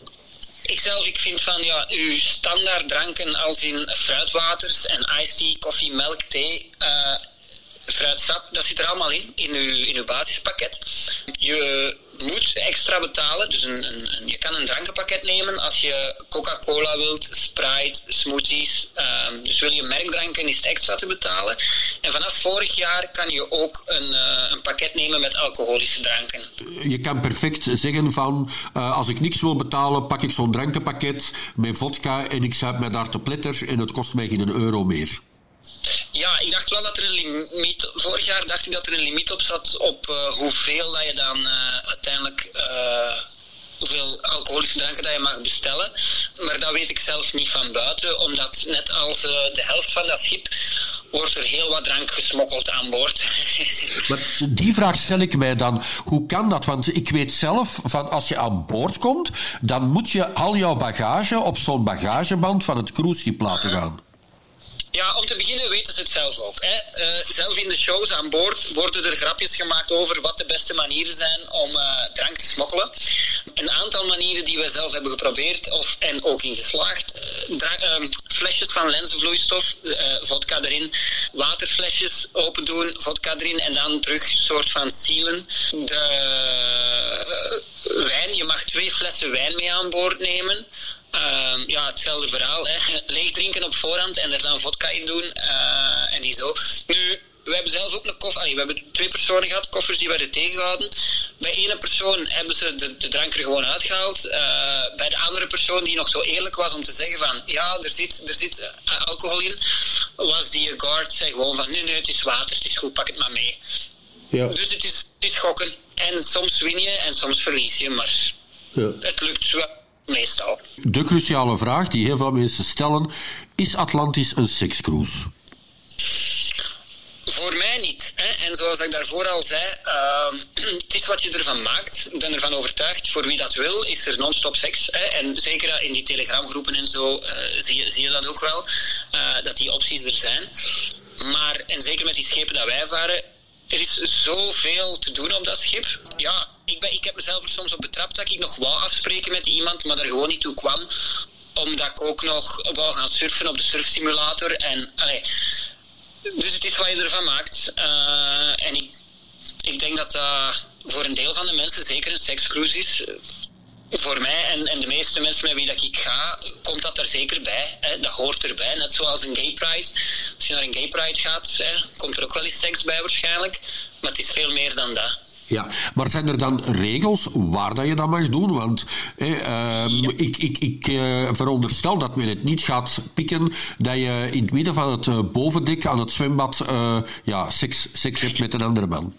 ik zelf ik vind van ja, uw standaard dranken als in fruitwaters en iced tea, koffie, melk, thee, uh, fruitsap, dat zit er allemaal in, in uw, in uw basispakket. Je moet extra betalen. Dus een, een, je kan een drankenpakket nemen als je Coca-Cola wilt, Sprite, smoothies. Um, dus wil je merkdranken, is het extra te betalen. En vanaf vorig jaar kan je ook een, uh, een pakket nemen met alcoholische dranken. Je kan perfect zeggen van, uh, als ik niks wil betalen, pak ik zo'n drankenpakket met vodka en ik zuip mij daar te pletter en het kost mij geen euro meer. Ja, ik dacht wel dat er een limiet. Vorig jaar dacht ik dat er een limiet op zat op uh, hoeveel dat je dan uh, uiteindelijk. Uh, hoeveel alcoholische dranken dat je mag bestellen. Maar dat weet ik zelf niet van buiten, omdat net als de helft van dat schip wordt er heel wat drank gesmokkeld aan boord. Maar die vraag stel ik mij dan. Hoe kan dat? Want ik weet zelf, van als je aan boord komt, dan moet je al jouw bagage op zo'n bagageband van het cruiseschip laten gaan. Ja, om te beginnen weten ze het zelf ook. Hè. Uh, zelf in de shows aan boord worden er grapjes gemaakt over wat de beste manieren zijn om uh, drank te smokkelen. Een aantal manieren die we zelf hebben geprobeerd of, en ook in geslaagd. Uh, flesjes van lenzenvloeistof, vodka erin. Waterflesjes open doen, vodka erin en dan terug soort van sealen. De wijn, je mag twee flessen wijn mee aan boord nemen. Uh, ja, hetzelfde verhaal. Hè. Leeg drinken op voorhand en er dan vodka in doen. Uh, en die zo. Nu, we hebben zelfs ook een koffer. we hebben twee personen gehad, koffers die werden tegengehouden. Bij ene persoon hebben ze de, de drank er gewoon uitgehaald. Uh, bij de andere persoon, die nog zo eerlijk was om te zeggen van ja, er zit, er zit uh, alcohol in, was die guard zei gewoon van nee, nee, het is water, het is goed, pak het maar mee. Ja. Dus het is, het is gokken. En soms win je en soms verlies je, maar ja. het lukt wel meestal. De cruciale vraag die heel veel mensen stellen: is Atlantis een sekscruise? Voor mij niet. Hè. En zoals ik daarvoor al zei, uh, het is wat je ervan maakt. Ik ben ervan overtuigd, voor wie dat wil, is er non-stop seks. Hè. En zeker in die telegramgroepen en zo uh, zie, je, zie je dat ook wel, uh, dat die opties er zijn. Maar, en zeker met die schepen dat wij varen, er is zoveel te doen op dat schip. Ja, ik, ik heb mezelf er soms op betrapt dat ik nog wou afspreken met iemand, maar er gewoon niet toe kwam. Omdat ik ook nog wou gaan surfen op de surfsimulator. En, dus het is wat je ervan maakt. Uh, en ik, ik denk dat dat voor een deel van de mensen zeker een sekscruise is voor mij en, en de meeste mensen met wie dat ik ga, komt dat er zeker bij. Hè. Dat hoort erbij. Net zoals een gay pride. Als je naar een gay pride gaat, hè, komt er ook wel eens seks bij waarschijnlijk. Maar het is veel meer dan dat. Ja, maar zijn er dan regels waar dat je dat mag doen? Want eh, ik, ik, ik uh, veronderstel dat men het niet gaat pikken dat je in het midden van het uh, bovendek aan het zwembad uh, ja, seks, seks hebt met een andere man.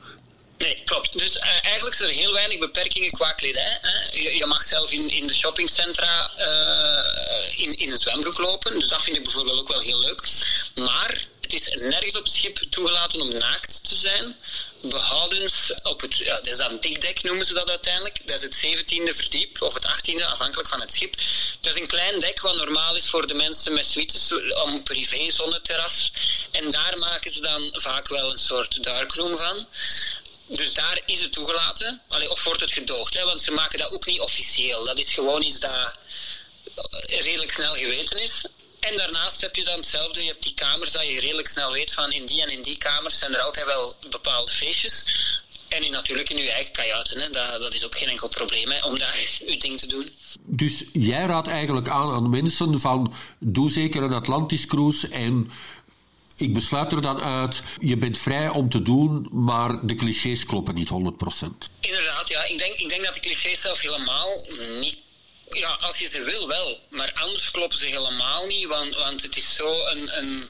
Nee, klopt. Dus uh, eigenlijk zijn er heel weinig beperkingen qua kledij. Hè. Je, je, mag zelf in, in de shoppingcentra uh, in, in een zwembroek lopen. Dus dat vind ik bijvoorbeeld ook wel heel leuk. Maar het is nergens op het schip toegelaten om naakt te zijn. Behoudens op het, dat is noemen ze dat uiteindelijk. Dat is het 17e verdiep, of het 18e, afhankelijk van het schip. Dat is een klein dek wat normaal is voor de mensen met suites, om privé zonneterras. En daar maken ze dan vaak wel een soort darkroom van. Dus daar is het toegelaten. Of wordt het gedoogd, hè? want ze maken dat ook niet officieel. Dat is gewoon iets dat redelijk snel geweten is. En daarnaast heb je dan hetzelfde. Je hebt die kamers dat je redelijk snel weet van in die en in die kamers zijn er altijd wel bepaalde feestjes. En in, natuurlijk in je eigen kajuiten. Hè. Dat, dat is ook geen enkel probleem hè, om daar je ding te doen. Dus jij raadt eigenlijk aan aan mensen van doe zeker een Atlantis cruise en ik besluit er dan uit, je bent vrij om te doen, maar de clichés kloppen niet 100%. Inderdaad, ja. Ik denk, ik denk dat de clichés zelf helemaal niet ja, als je ze wil wel, maar anders kloppen ze helemaal niet, want, want het is zo een, een,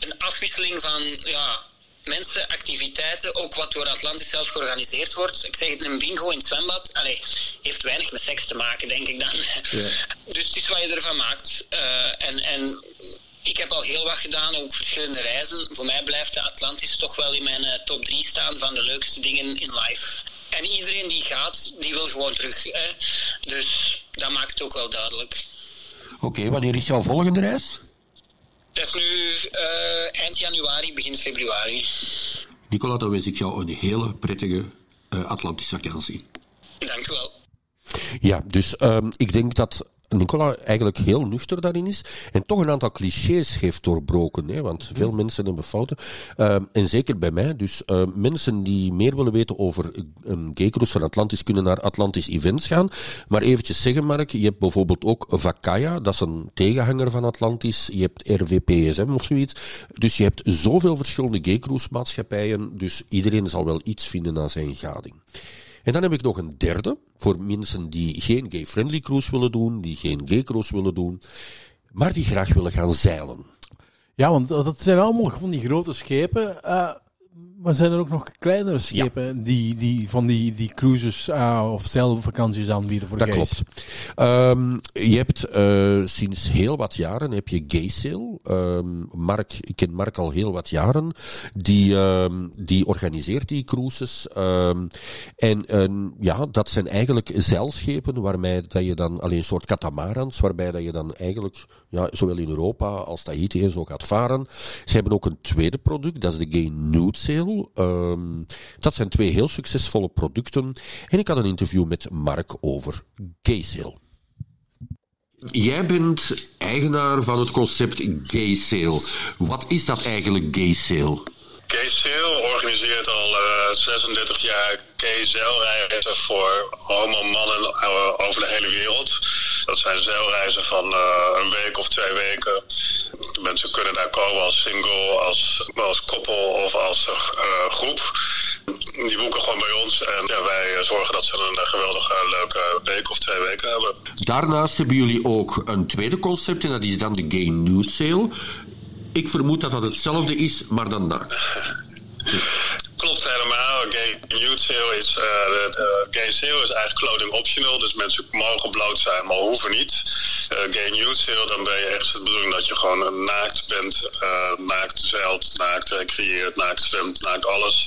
een afwisseling van ja, mensen, activiteiten, ook wat door Atlantis zelf georganiseerd wordt. Ik zeg het, een bingo in het zwembad, allee, heeft weinig met seks te maken, denk ik dan. Ja. Dus het is wat je ervan maakt. Uh, en, en ik heb al heel wat gedaan, ook verschillende reizen. Voor mij blijft de Atlantis toch wel in mijn uh, top 3 staan van de leukste dingen in life. En iedereen die gaat, die wil gewoon terug. Hè? Dus dat maakt het ook wel duidelijk. Oké, okay, wanneer is jouw volgende reis? Dat is nu uh, eind januari, begin februari. Nicola, dan wens ik jou een hele prettige uh, Atlantische vakantie. Dank u wel. Ja, dus um, ik denk dat Nicola eigenlijk heel nuchter daarin is en toch een aantal clichés heeft doorbroken. Hè, want veel mensen hebben fouten. Uh, en zeker bij mij. Dus uh, mensen die meer willen weten over een gaycruise van Atlantis kunnen naar Atlantis Events gaan. Maar eventjes zeggen, Mark, je hebt bijvoorbeeld ook Vakaya, dat is een tegenhanger van Atlantis. Je hebt RVPSM of zoiets. Dus je hebt zoveel verschillende gaycruise maatschappijen. Dus iedereen zal wel iets vinden aan zijn gading. En dan heb ik nog een derde, voor mensen die geen gay-friendly cruise willen doen, die geen gay cruise willen doen, maar die graag willen gaan zeilen. Ja, want dat zijn allemaal van die grote schepen. Uh, maar zijn er ook nog kleinere schepen die, die van die, die cruises uh, of zeilvakanties aanbieden voor Dat klopt. Um, je hebt uh, sinds heel wat jaren heb je Gay Sail. Um, Mark, ik ken Mark al heel wat jaren. Die, um, die organiseert die cruises. en ja, dat zijn eigenlijk zeilschepen waarmee dat je dan alleen een soort catamarans, waarbij dat je dan eigenlijk ja, zowel in Europa als Tahiti en zo gaat varen. Ze hebben ook een tweede product, dat is de Gay Nude Sail. Um, dat zijn twee heel succesvolle producten. En ik had een interview met Mark over Gaysail. Jij bent eigenaar van het concept Gaysail. Wat is dat eigenlijk, Gaysail? Gaysail organiseert al uh, 36 jaar gay-zeilreizen voor homo-mannen uh, over de hele wereld. Dat zijn zeilreizen van uh, een week of twee weken. De mensen kunnen daar komen als single, als, als koppel of als uh, groep. Die boeken gewoon bij ons en ja, wij zorgen dat ze een geweldige leuke week of twee weken hebben. Daarnaast hebben jullie ook een tweede concept en dat is dan de Gay Nude Sale. Ik vermoed dat dat hetzelfde is, maar dan naakt. Klopt helemaal. Nude sale is, uh, sale is eigenlijk clothing optional. Dus mensen mogen bloot zijn, maar hoeven niet. Uh, gay nude sale, dan ben je echt de bedoeling dat je gewoon naakt bent. Uh, naakt zeilt, naakt recreëert, naakt zwemt, naakt alles.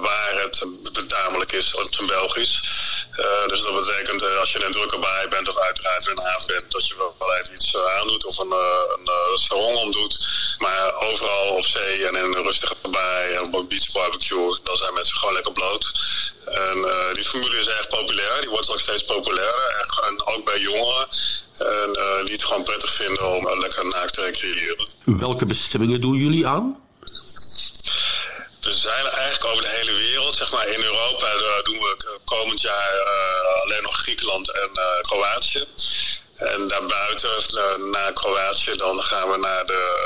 waar het bedamelijk is, in Belgisch. Dus dat betekent als je een drukke baai bent of uiteraard in een haven bent, dat je wel iets aandoet of een, een sarong omdoet. Maar overal op zee en in een rustige baai en op een beach barbecue, dan zijn mensen gewoon lekker bloot. En die formule is erg populair, die wordt ook steeds populairder. En ook bij jongeren. En die het gewoon prettig vinden om lekker naakt te recreëren. Welke bestemmingen doen jullie aan? We zijn eigenlijk over de hele wereld. Zeg maar in Europa doen we komend jaar alleen nog Griekenland en Kroatië. En daarbuiten, na Kroatië, dan gaan we naar de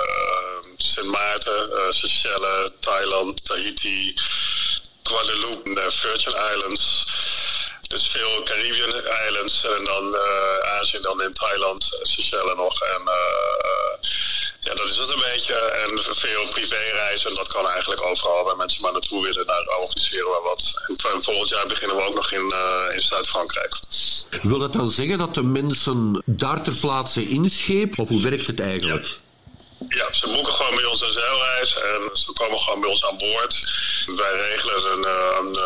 Sint Maarten, Seychelles, Thailand, Tahiti, Guadeloupe, de Virgin Islands. Dus veel Caribbean Islands en dan Azië, dan in Thailand, Seychelles nog. En ja, dat is het een beetje. En veel privéreizen, dat kan eigenlijk overal waar mensen maar naartoe willen. Daar organiseren we wat. En volgend jaar beginnen we ook nog in, uh, in Zuid-Frankrijk. Wil dat dan zeggen dat de mensen daar ter plaatse inschepen? Of hoe werkt het eigenlijk? Ja, ze boeken gewoon bij ons een zeilreis en ze komen gewoon bij ons aan boord. Wij regelen een, een,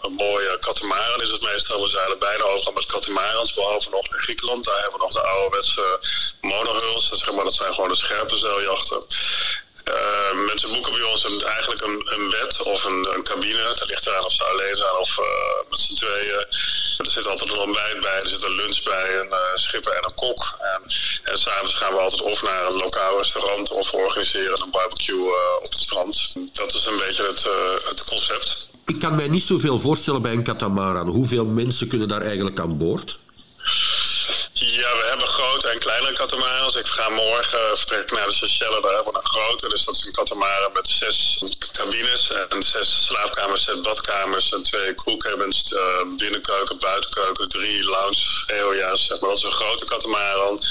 een mooie katamaran is het meestal. We zeilen bijna overal met katamarans, behalve nog in Griekenland. Daar hebben we nog de ouderwetse monohulls. Dat, zeg maar, dat zijn gewoon de scherpe zeiljachten. Uh, mensen boeken bij ons een, eigenlijk een, een bed of een, een cabine. Dat ligt eraan of ze alleen zijn of uh, met z'n tweeën. Er zit altijd een ontbijt bij, er zit een lunch bij, een uh, schipper en een kok. En, en s'avonds gaan we altijd of naar een lokaal restaurant of organiseren een barbecue op het strand. Dat is een beetje het, het concept. Ik kan mij niet zoveel voorstellen bij een katamaran. Hoeveel mensen kunnen daar eigenlijk aan boord? Ja, we hebben grote en kleine katamarans. Ik ga morgen vertrekken naar de Seychelles. Daar hebben we een grote. Dus dat is een katamaran met zes cabines en zes slaapkamers, zes badkamers en twee crewcabins, uh, binnenkeuken, buitenkeuken, drie lounge. Zeg maar. Dat is een grote katamaran.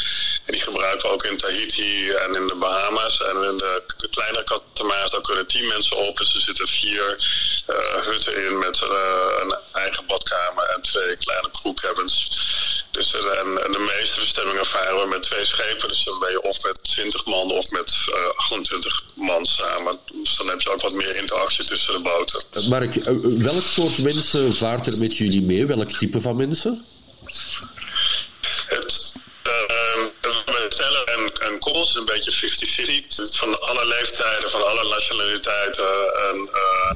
En die gebruiken we ook in Tahiti en in de Bahama's. En in de, kleinere katamarans, daar kunnen tien mensen op. Dus er zitten vier uh, hutten in met een eigen badkamer en twee kleine crewcabins. Dus en, en, de meeste bestemmingen varen we met twee schepen. Dus dan ben je of met 20 man of met uh, 28 man samen. Dus dan heb je ook wat meer interactie tussen de boten. Mark, welk soort mensen vaart er met jullie mee? Welk type van mensen? Het, uh, stellen en, en koppels is een beetje 50-50. Van alle leeftijden, van alle nationaliteiten. En, uh,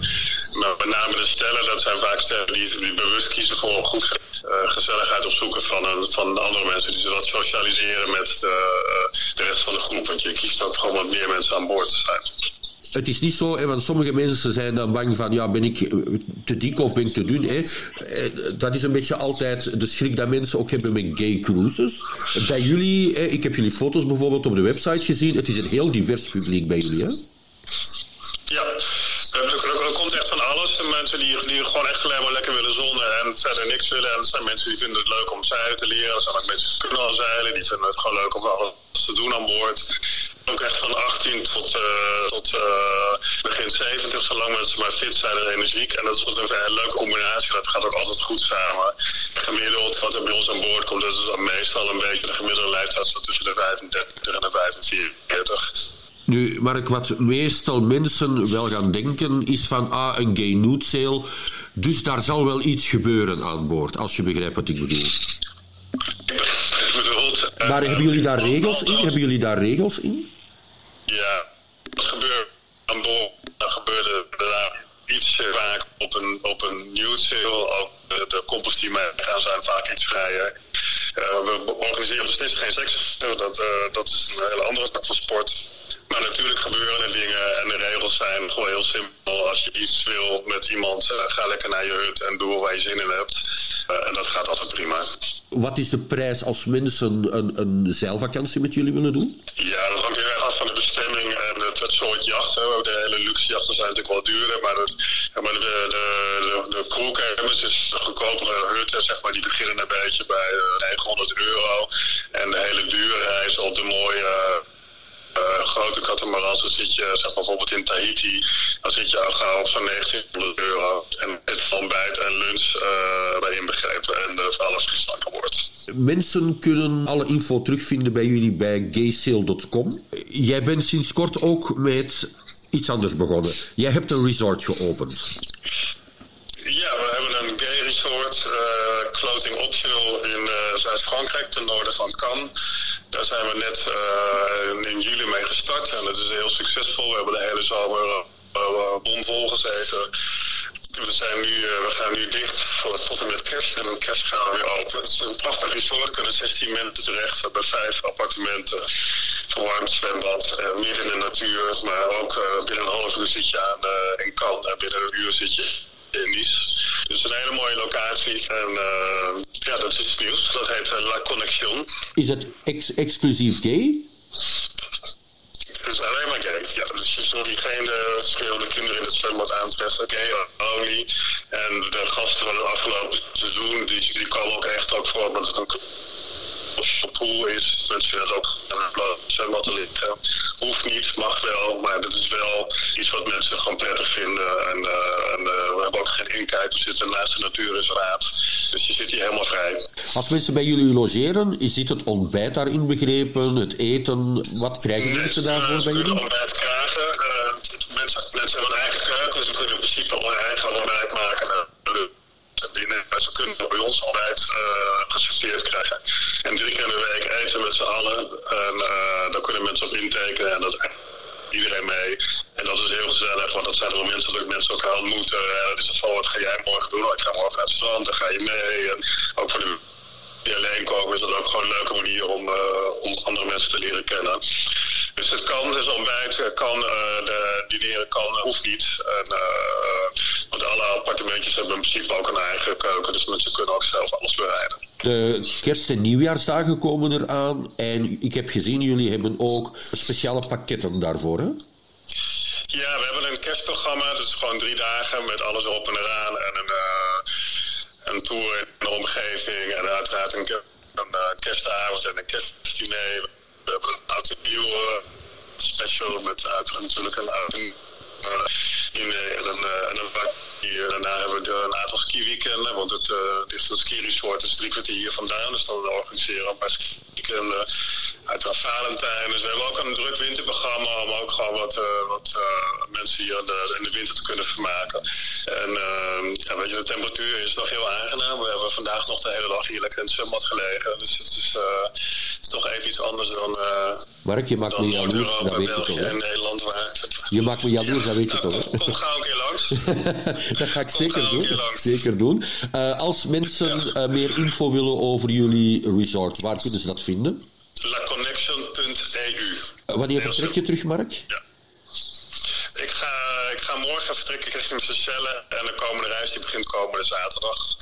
met name de stellen, dat zijn vaak stellen die, bewust kiezen voor goed uh, gezelligheid opzoeken van, van andere mensen. Die ze dat socialiseren met de, uh, de rest van de groep. Want je kiest ook gewoon wat meer mensen aan boord zijn. Het is niet zo, hè, want sommige mensen zijn dan bang van, ja, ben ik te dik of ben ik te dun? Hè? Dat is een beetje altijd de schrik dat mensen ook hebben met gay cruises. Bij jullie, ik heb jullie foto's bijvoorbeeld op de website gezien, het is een heel divers publiek bij jullie, hè? Ja, er, komt echt van alles. Mensen die, die gewoon echt alleen maar lekker willen zonnen en verder niks willen. En er zijn mensen die vinden het leuk om zeilen te leren. Er zijn ook mensen die kunnen al zeilen. Die vinden het gewoon leuk om alles te doen aan boord. Ook echt van 18 tot, uh, tot uh, begin 70, zolang mensen maar fit zijn en energiek. En dat is een vrij leuke combinatie. Dat gaat ook altijd goed samen. Gemiddeld wat er bij ons aan boord komt, dat is meestal een beetje de gemiddelde leeftijd zo tussen de 35 en de 45. Nu, Mark, wat meestal mensen wel gaan denken is van ah, een gay nude sale. Dus daar zal wel iets gebeuren aan boord, als je begrijpt wat ik bedoel. Maar hebben jullie daar regels in? Hebben jullie daar regels in? Ja, dat gebeurt aan boord. Dan gebeurde er iets vaak op een, op een. Ook de, de meegaan zijn vaak iets vrijer. Uh, we organiseren beslist geen seks. Dat, uh, dat is een hele andere tak van sport. Maar natuurlijk gebeuren er dingen en de regels zijn gewoon heel simpel. Als je iets wil met iemand, uh, ga lekker naar je hut en doe waar je zin in hebt. En dat gaat altijd prima. Wat is de prijs als mensen een, een zeilvakantie met jullie willen doen? Ja, dat hangt heel erg af van de bestemming en het, soort jacht. Hè. De hele luxe jachten zijn natuurlijk wel duurder, maar, het, maar de, de, de, de dus de goedkopere hutten, zeg maar, die beginnen een beetje bij uh, 900 euro. En de hele dure reis op de mooie grote catamarans, dan zit je zeg, bijvoorbeeld in Tahiti, dan zit je al op zo'n 1900 euro. En het ontbijt en lunch uh, bij inbegrepen en de alle frisdrank aan boord. Mensen kunnen alle info terugvinden bij jullie bij gaysale.com. Jij bent sinds kort ook met iets anders begonnen. Jij hebt een resort geopend. Ja, we hebben een gay resort, uh, clothing optional in uh, Zuid-Frankrijk, ten noorden van Cannes. Daar zijn we net uh, in juli mee gestart en dat is heel succesvol. We hebben de hele zomer uh, bomvol gezeten. We, zijn nu, we gaan nu dicht voor, tot en met kerst en kerst gaan we weer open. Het is een prachtig resort, kunnen 16 mensen terecht. We hebben vijf appartementen, verwarmd zwembad, uh, midden in de natuur. Maar ook binnen een half uur zit je aan in Cannes en binnen een uur zit je Dus een hele mooie locatie. En ja, dat is nieuws. Dat heet La Connexion. Is het ex exclusief gay? Het is alleen maar gay. Ja, dus je zult hier geen uh, schreeuwende kinderen in het zwembad aantreffen. Gay only. En de gasten van het afgelopen seizoen, die, die komen ook echt ook voor omdat het een pool is. Mensen vinden het ook een zwembad te liggen. Hoeft niet, mag wel, maar dat is wel iets wat mensen gewoon prettig vinden. En, uh, en uh, we hebben ook geen inkijk, we zitten naast de natuurreservaat. Dus je zit hier helemaal vrij. Als mensen bij jullie logeren, zit het ontbijt daarin begrepen, het eten? Wat krijgen mensen, mensen daarvoor bij jullie? ontbijt krijgen. Mensen, mensen hebben een eigen keuken, dus ze kunnen in principe hun eigen ontbijt maken. Ze kunnen bij ons ontbijt geserveerd krijgen. En drie keer in de week eten met z'n allen. En uh, daar kunnen mensen op intekenen en dat iedereen mee. En dat is heel gezellig, want dat zijn er mensen dat mensen elkaar ontmoeten. Dus dat van, wat ga jij morgen doen? Ik ga morgen naar het strand, dan ga je mee. En ook voor de die alleen komen is dat ook gewoon een leuke manier om, uh, om andere mensen te leren kennen. Dus het kan, dus ontbijt kan, uh, de dineren kan, uh, hoeft niet. En, want alle appartementjes hebben in principe ook een eigen keuken, dus mensen kunnen ook zelf alles bereiden. De kerst- en nieuwjaarsdagen komen eraan en ik heb gezien, jullie hebben ook speciale pakketten daarvoor, hè? Ja, we hebben een kerstprogramma, dat is gewoon drie dagen met alles erop en eraan en een, uh, een tour in de omgeving en uiteraard een, een uh, kerstavond en een kerstdiner. We hebben een oud en nieuw uh, special met uiteraard natuurlijk een oud en in, en een, en een hier, daarna hebben we een aantal skiweekenden, want het, uh, dit het ski-resort is drie kwartier hier vandaan. Dus dan organiseren we een paar skiweekenden. Uiteraard Valentijn. Dus we hebben ook een druk winterprogramma om ook gewoon wat, uh, wat uh, mensen hier in de, in de, winter te kunnen vermaken. En ja, weet je, de temperatuur is nog heel aangenaam. We hebben vandaag nog de hele dag hier lekker in het zwembad gelegen. Dus het is, is toch even iets anders dan... Mark, je maakt me jaloers, dat weet je toch, en Nederland. Waar... Je maakt me jaloers, ja, dat weet je nou, toch, Kom, kom gauw een keer langs. dat ga ik zeker doen. Zeker doen. Als mensen ja. meer info willen over jullie resort, waar kunnen ze dat vinden? laconnection.eu. Uh, wanneer vertrek je terug, Mark? Ja. Ik ga, ik ga morgen vertrekken richting Seychelles en de komende reis die begint komende zaterdag.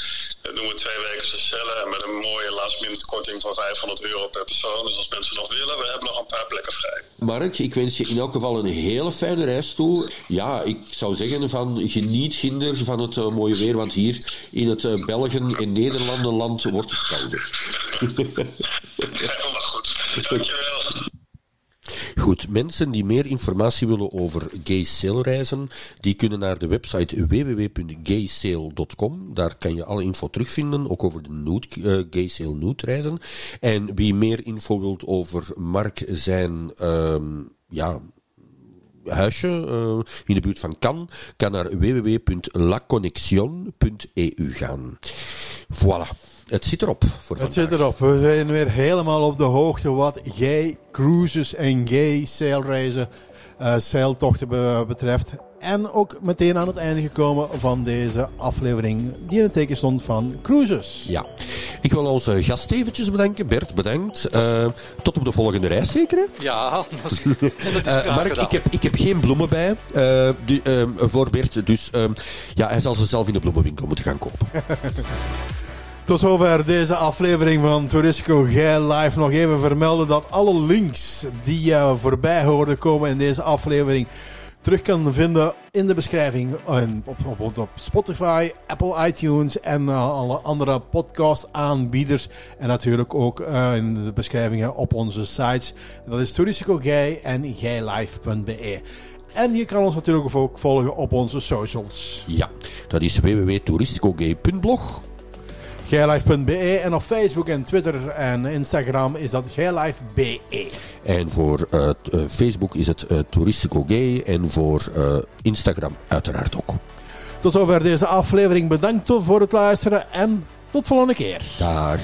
Dat doen we twee weken Seychelles en met een mooie last minute korting van 500 euro per persoon. Dus als mensen nog willen, we hebben nog een paar plekken vrij. Mark, ik wens je in elk geval een hele fijne reis toe. Ja, ik zou zeggen van geniet ginder van het uh, mooie weer, want hier in het uh, België en Nederlandenland wordt het kouder. Helemaal goed. Dankjewel. Goed, mensen die meer informatie willen over gay sale reizen, die kunnen naar de website www.gaysale.com. Daar kan je alle info terugvinden, ook over de nude, uh, gay sale nude reizen. En wie meer info wilt over Mark zijn, uh, ja, huisje uh, in de buurt van Cannes, kan naar www.laconnexion.eu gaan. Voilà. Het zit erop voor Het vandaag. zit erop. We zijn weer helemaal op de hoogte wat gay cruises en gay sailreizen, uh, zeiltochten be betreft. En ook meteen aan het einde gekomen van deze aflevering die in het teken stond van cruises. Ja. Ik wil onze gast eventjes bedanken. Bert, bedankt. Uh, tot op de volgende reis zeker? Hè? Ja, dat is, dat is uh, Mark, ik heb, ik heb geen bloemen bij uh, die, voor Bert. Dus ja, hij zal ze zelf in de bloemenwinkel moeten gaan kopen. Tot zover deze aflevering van Touristico Gay Live. Nog even vermelden dat alle links die je voorbij hoorden komen in deze aflevering terug kan vinden in de beschrijving op, Spotify, Apple iTunes en uh, alle andere podcast aanbieders. En natuurlijk ook uh, in de beschrijvingen op onze sites. Dat is Touristico en gaylife.be. En je kan ons natuurlijk ook volgen op onze socials. Ja, dat is www.touristicogay.blog Gaylife.be en op Facebook en Twitter en Instagram is dat Gaylife.be. En voor uh, Facebook is het uh, Touristico Gay en voor uh, Instagram uiteraard ook. Tot zover deze aflevering. Bedankt voor het luisteren en tot volgende keer. Dag.